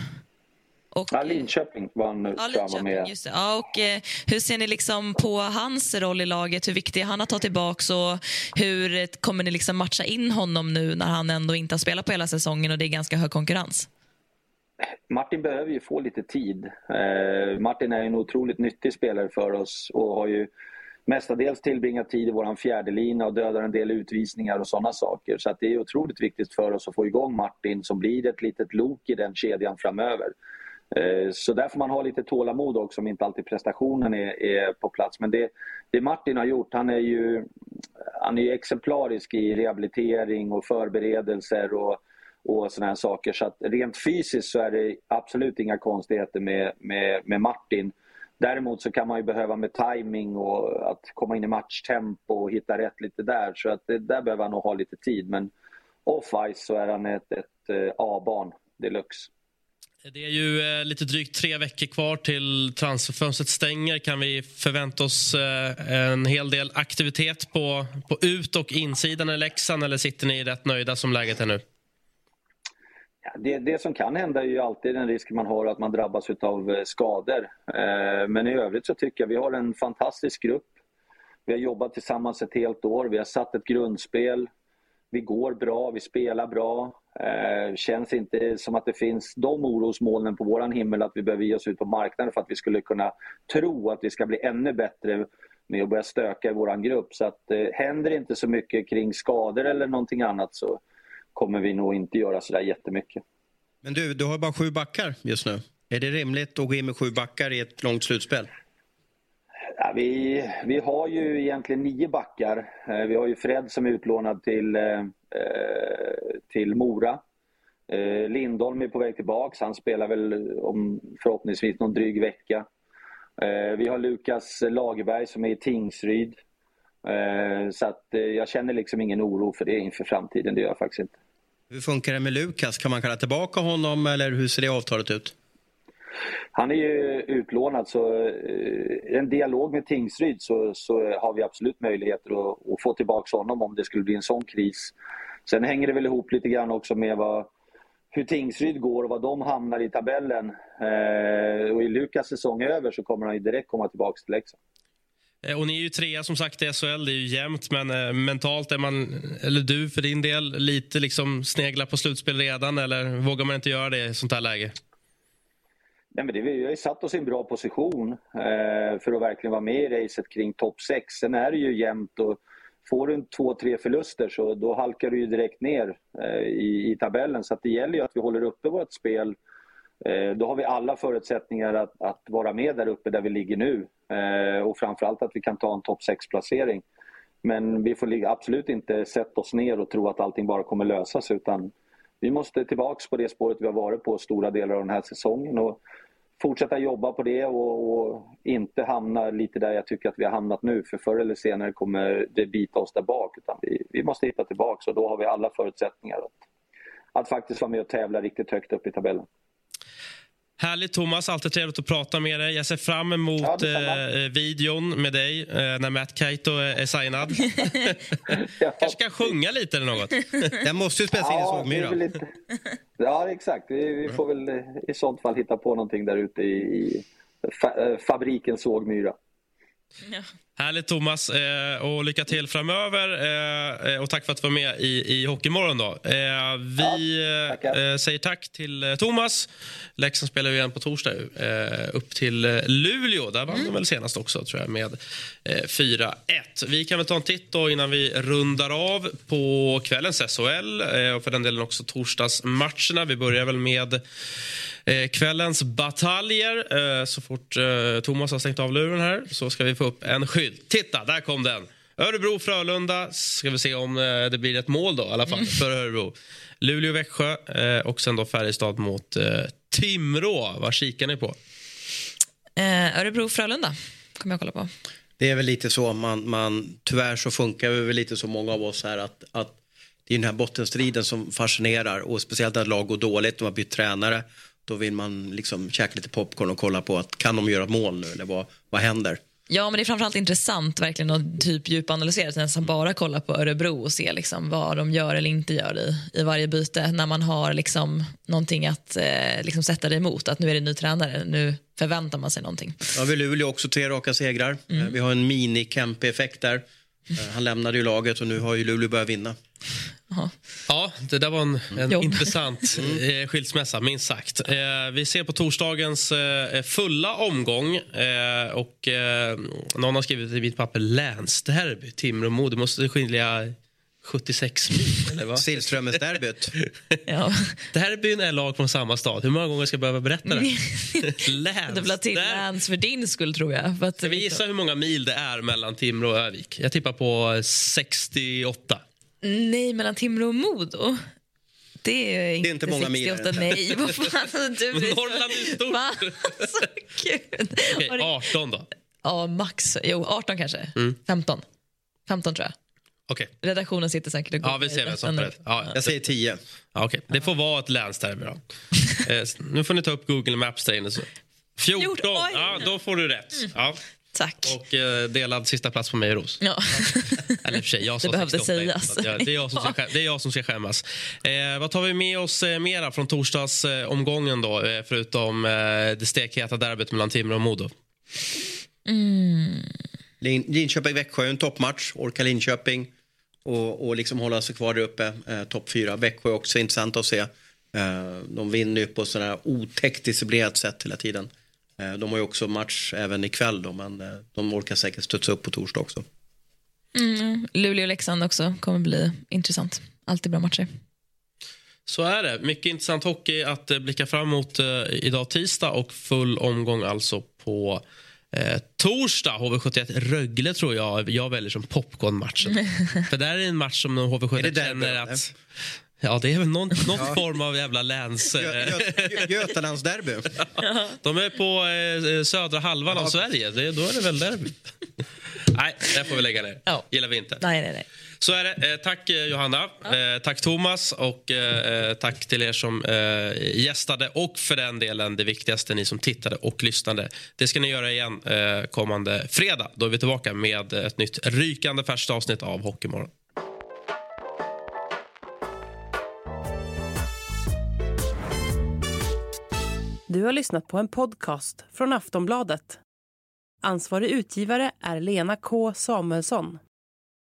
Och, ja, Linköping var han nu, ja, Linköping, med. Just det. Ja, och, eh, hur ser ni liksom på hans roll i laget? Hur viktig är han att ta tillbaka? Och hur kommer ni liksom matcha in honom nu när han ändå inte har spelat på hela säsongen och det är ganska hög konkurrens? Martin behöver ju få lite tid. Eh, Martin är en otroligt nyttig spelare för oss och har ju mestadels tillbringat tid i vår fjärde lina och dödar en del utvisningar och sådana saker. Så det är otroligt viktigt för oss att få igång Martin som blir ett litet lok i den kedjan framöver. Eh, så där får man ha lite tålamod också om inte alltid prestationen är, är på plats. Men det, det, Martin har gjort, han är ju han är exemplarisk i rehabilitering och förberedelser och, och sådana här saker. Så att rent fysiskt så är det absolut inga konstigheter med, med, med Martin. Däremot så kan man ju behöva med timing och att komma in i matchtempo och hitta rätt lite där. Så att det, där behöver han nog ha lite tid. Men off-ice så är han ett, ett eh, A-barn deluxe. Det är ju eh, lite drygt tre veckor kvar till transferfönstret stänger. Kan vi förvänta oss eh, en hel del aktivitet på, på ut och insidan i Leksand eller sitter ni rätt nöjda som läget är nu? Det, det, som kan hända är ju alltid en risk man har att man drabbas av eh, skador. Eh, men i övrigt så tycker jag vi har en fantastisk grupp. Vi har jobbat tillsammans ett helt år, vi har satt ett grundspel. Vi går bra, vi spelar bra. Eh, känns inte som att det finns de orosmolnen på våran himmel att vi behöver ge oss ut på marknaden för att vi skulle kunna tro att vi ska bli ännu bättre med att börja stöka i våran grupp. Så att eh, händer inte så mycket kring skador eller någonting annat så kommer vi nog inte göra så där jättemycket. Men du, du har bara sju backar just nu. Är det rimligt att gå in med sju backar i ett långt slutspel? Ja, vi, vi har ju egentligen nio backar. Eh, vi har ju Fred som är utlånad till, eh, eh, till Mora. Lindholm är på väg tillbaka. Han spelar väl om förhoppningsvis någon dryg vecka. Vi har Lukas Lagerberg som är i Tingsryd. Så att jag känner liksom ingen oro för det inför framtiden. Det gör jag faktiskt inte. Hur funkar det med Lukas? Kan man kalla tillbaka honom eller hur ser det avtalet ut? Han är ju utlånad så i en dialog med Tingsryd så, så har vi absolut möjligheter att, att få tillbaka honom om det skulle bli en sån kris. Sen hänger det väl ihop lite grann också med vad, hur Tingsryd går och vad de hamnar i tabellen. Eh, och i Lukas säsong över så kommer han ju direkt komma tillbaka till Leksand. Eh, och ni är ju trea som sagt i SHL, det är ju jämnt men eh, mentalt är man, eller du för din del, lite liksom sneglar på slutspel redan eller vågar man inte göra det i sånt här läge? Nej, men det, vi har ju satt oss i en bra position eh, för att verkligen vara med i racet kring topp 6. Sen är det ju jämnt och får du två, tre förluster så då halkar du ju direkt ner eh, i, i, tabellen. Så det gäller ju att vi håller uppe vårt spel. Eh, då har vi alla förutsättningar att, att, vara med där uppe där vi ligger nu. Eh, och framförallt att vi kan ta en topp 6-placering. Men vi får absolut inte sätta oss ner och tro att allting bara kommer lösas utan vi måste tillbaks på det spåret vi har varit på stora delar av den här säsongen. Och fortsätta jobba på det och, och, inte hamna lite där jag tycker att vi har hamnat nu. För förr eller senare kommer det bita oss där bak. Utan vi, vi måste hitta tillbaka och då har vi alla förutsättningar att, att faktiskt vara med och tävla riktigt högt upp i tabellen. Härligt Thomas, alltid trevligt att prata med dig. Jag ser fram emot ja, eh, videon med dig eh, när Matt Kaito är signad. ja. kanske kan sjunga lite eller något. Den måste ju spelas in i Sågmyra. Lite... Ja, exakt. Vi, vi, får väl eh, i sånt fall hitta på någonting där ute i, i fa eh, fabriken Sågmyra. Ja. Härligt Thomas eh, och lycka till framöver eh, och tack för att du var med i, i Hockeymorgon. Då. Eh, vi ja, eh, säger tack till eh, Thomas. Leksand spelar ju igen på torsdag eh, upp till Luleå. Där vann mm. de väl senast också tror jag med 4-1. Vi kan väl ta en titt då innan vi rundar av på kvällens SHL och för den delen också torsdagsmatcherna. Vi börjar väl med Eh, kvällens bataljer. Eh, så fort eh, Thomas har stängt av luren här så ska vi få upp en skylt. Titta, där kom den! Örebro-Frölunda. Ska vi se om det blir ett mål då, i alla fall, mm. för Örebro. Luleå-Växjö och sen då Färjestad mot Timrå. Vad kikar ni på? Örebro-Frölunda kommer jag kolla på. Det är väl lite så, man, man, tyvärr så funkar vi väl lite så många av oss här att, att det är den här bottenstriden som fascinerar och speciellt när lag går dåligt, de har bytt tränare då vill man liksom käka lite popcorn och kolla på att kan de göra mål nu eller vad, vad händer? Ja, men det är framförallt intressant verkligen att typ djupanalysera, nästan bara kolla på Örebro och se liksom vad de gör eller inte gör i, i varje byte när man har liksom någonting att eh, liksom sätta det emot. Att nu är det ny tränare, nu förväntar man sig någonting. Ja, vi Luleå också tre raka segrar. Mm. Eh, vi har en mini-Kempe-effekt där. Eh, han lämnade ju laget och nu har ju Luleå börjat vinna. Aha. Ja, det där var en, en intressant eh, skilsmässa, minst sagt. Eh, vi ser på torsdagens eh, fulla omgång. Eh, och eh, Någon har skrivit i mitt papper länsderby, Timrå-Mo. Det måste skilja 76 mil, eller vad? Sillströmmes-derbyt. ja. Derbyn är lag från samma stad. Hur många gånger ska jag behöva berätta det? läns. Vill ha till läns för din skull, tror jag. För att ska vi gissa hur många mil det är mellan Timrå och Övik? Jag tippar på 68. Nej, mellan Timrå och Modo? Det är inte, det är inte många 68, mil. Nej, vad fan. Du Norrland är stort. Alltså, gud. Okej, 18 då? Ja, max. Jo, 18 kanske. Mm. 15. 15 tror jag. Okay. Redaktionen sitter säkert och går Ja, vi ser vem som rätt. Ja, jag säger 10. Ja, okay. Det får vara ett länsderby då. eh, nu får ni ta upp Google Maps där inne. 14, 14 ja, då får du rätt. Mm. Ja. Tack. Och eh, delad sista plats på mig och Ros. Ja. Eller för sig, jag det behövde sägas. Jag, det, är jag som ska, det är jag som ska skämmas. Eh, vad tar vi med oss eh, mera från torsdagsomgången då? Eh, förutom eh, det stekheta derbyt mellan Timrå och Modo. Mm. Linköping-Växjö är en toppmatch. Orkar Linköping och, och liksom hålla sig kvar där uppe. Eh, Topp fyra. Växjö är också intressant att se. Eh, de vinner ju på sådär otäckt disciplinerat sätt hela tiden. Eh, de har ju också match även ikväll då, men eh, de orkar säkert studsa upp på torsdag också. Mm, Luleå-Leksand också kommer bli intressant. Alltid bra matcher. Så är det. Mycket intressant hockey att blicka fram emot eh, idag tisdag och full omgång alltså på eh, torsdag. HV71 Rögle tror jag jag väljer som popcornmatchen. För där är en match som HV71 Är det derby, känner eller? att... Ja, det är väl någon, någon form av jävla läns... Gö- Eh, Gö- Götalandsderby. de är på eh, södra halvan av Sverige. Det, då är det väl derby. Nej, det får vi lägga ner. Ja. gillar vi inte. Nej, nej, nej. Så är det. Eh, tack eh, Johanna. Eh, tack Thomas. Och eh, tack till er som eh, gästade. Och för den delen det viktigaste, ni som tittade och lyssnade. Det ska ni göra igen eh, kommande fredag. Då är vi tillbaka med ett nytt rykande färskt avsnitt av Hockeymorgon. Du har lyssnat på en podcast från Aftonbladet. Ansvarig utgivare är Lena K Samuelsson.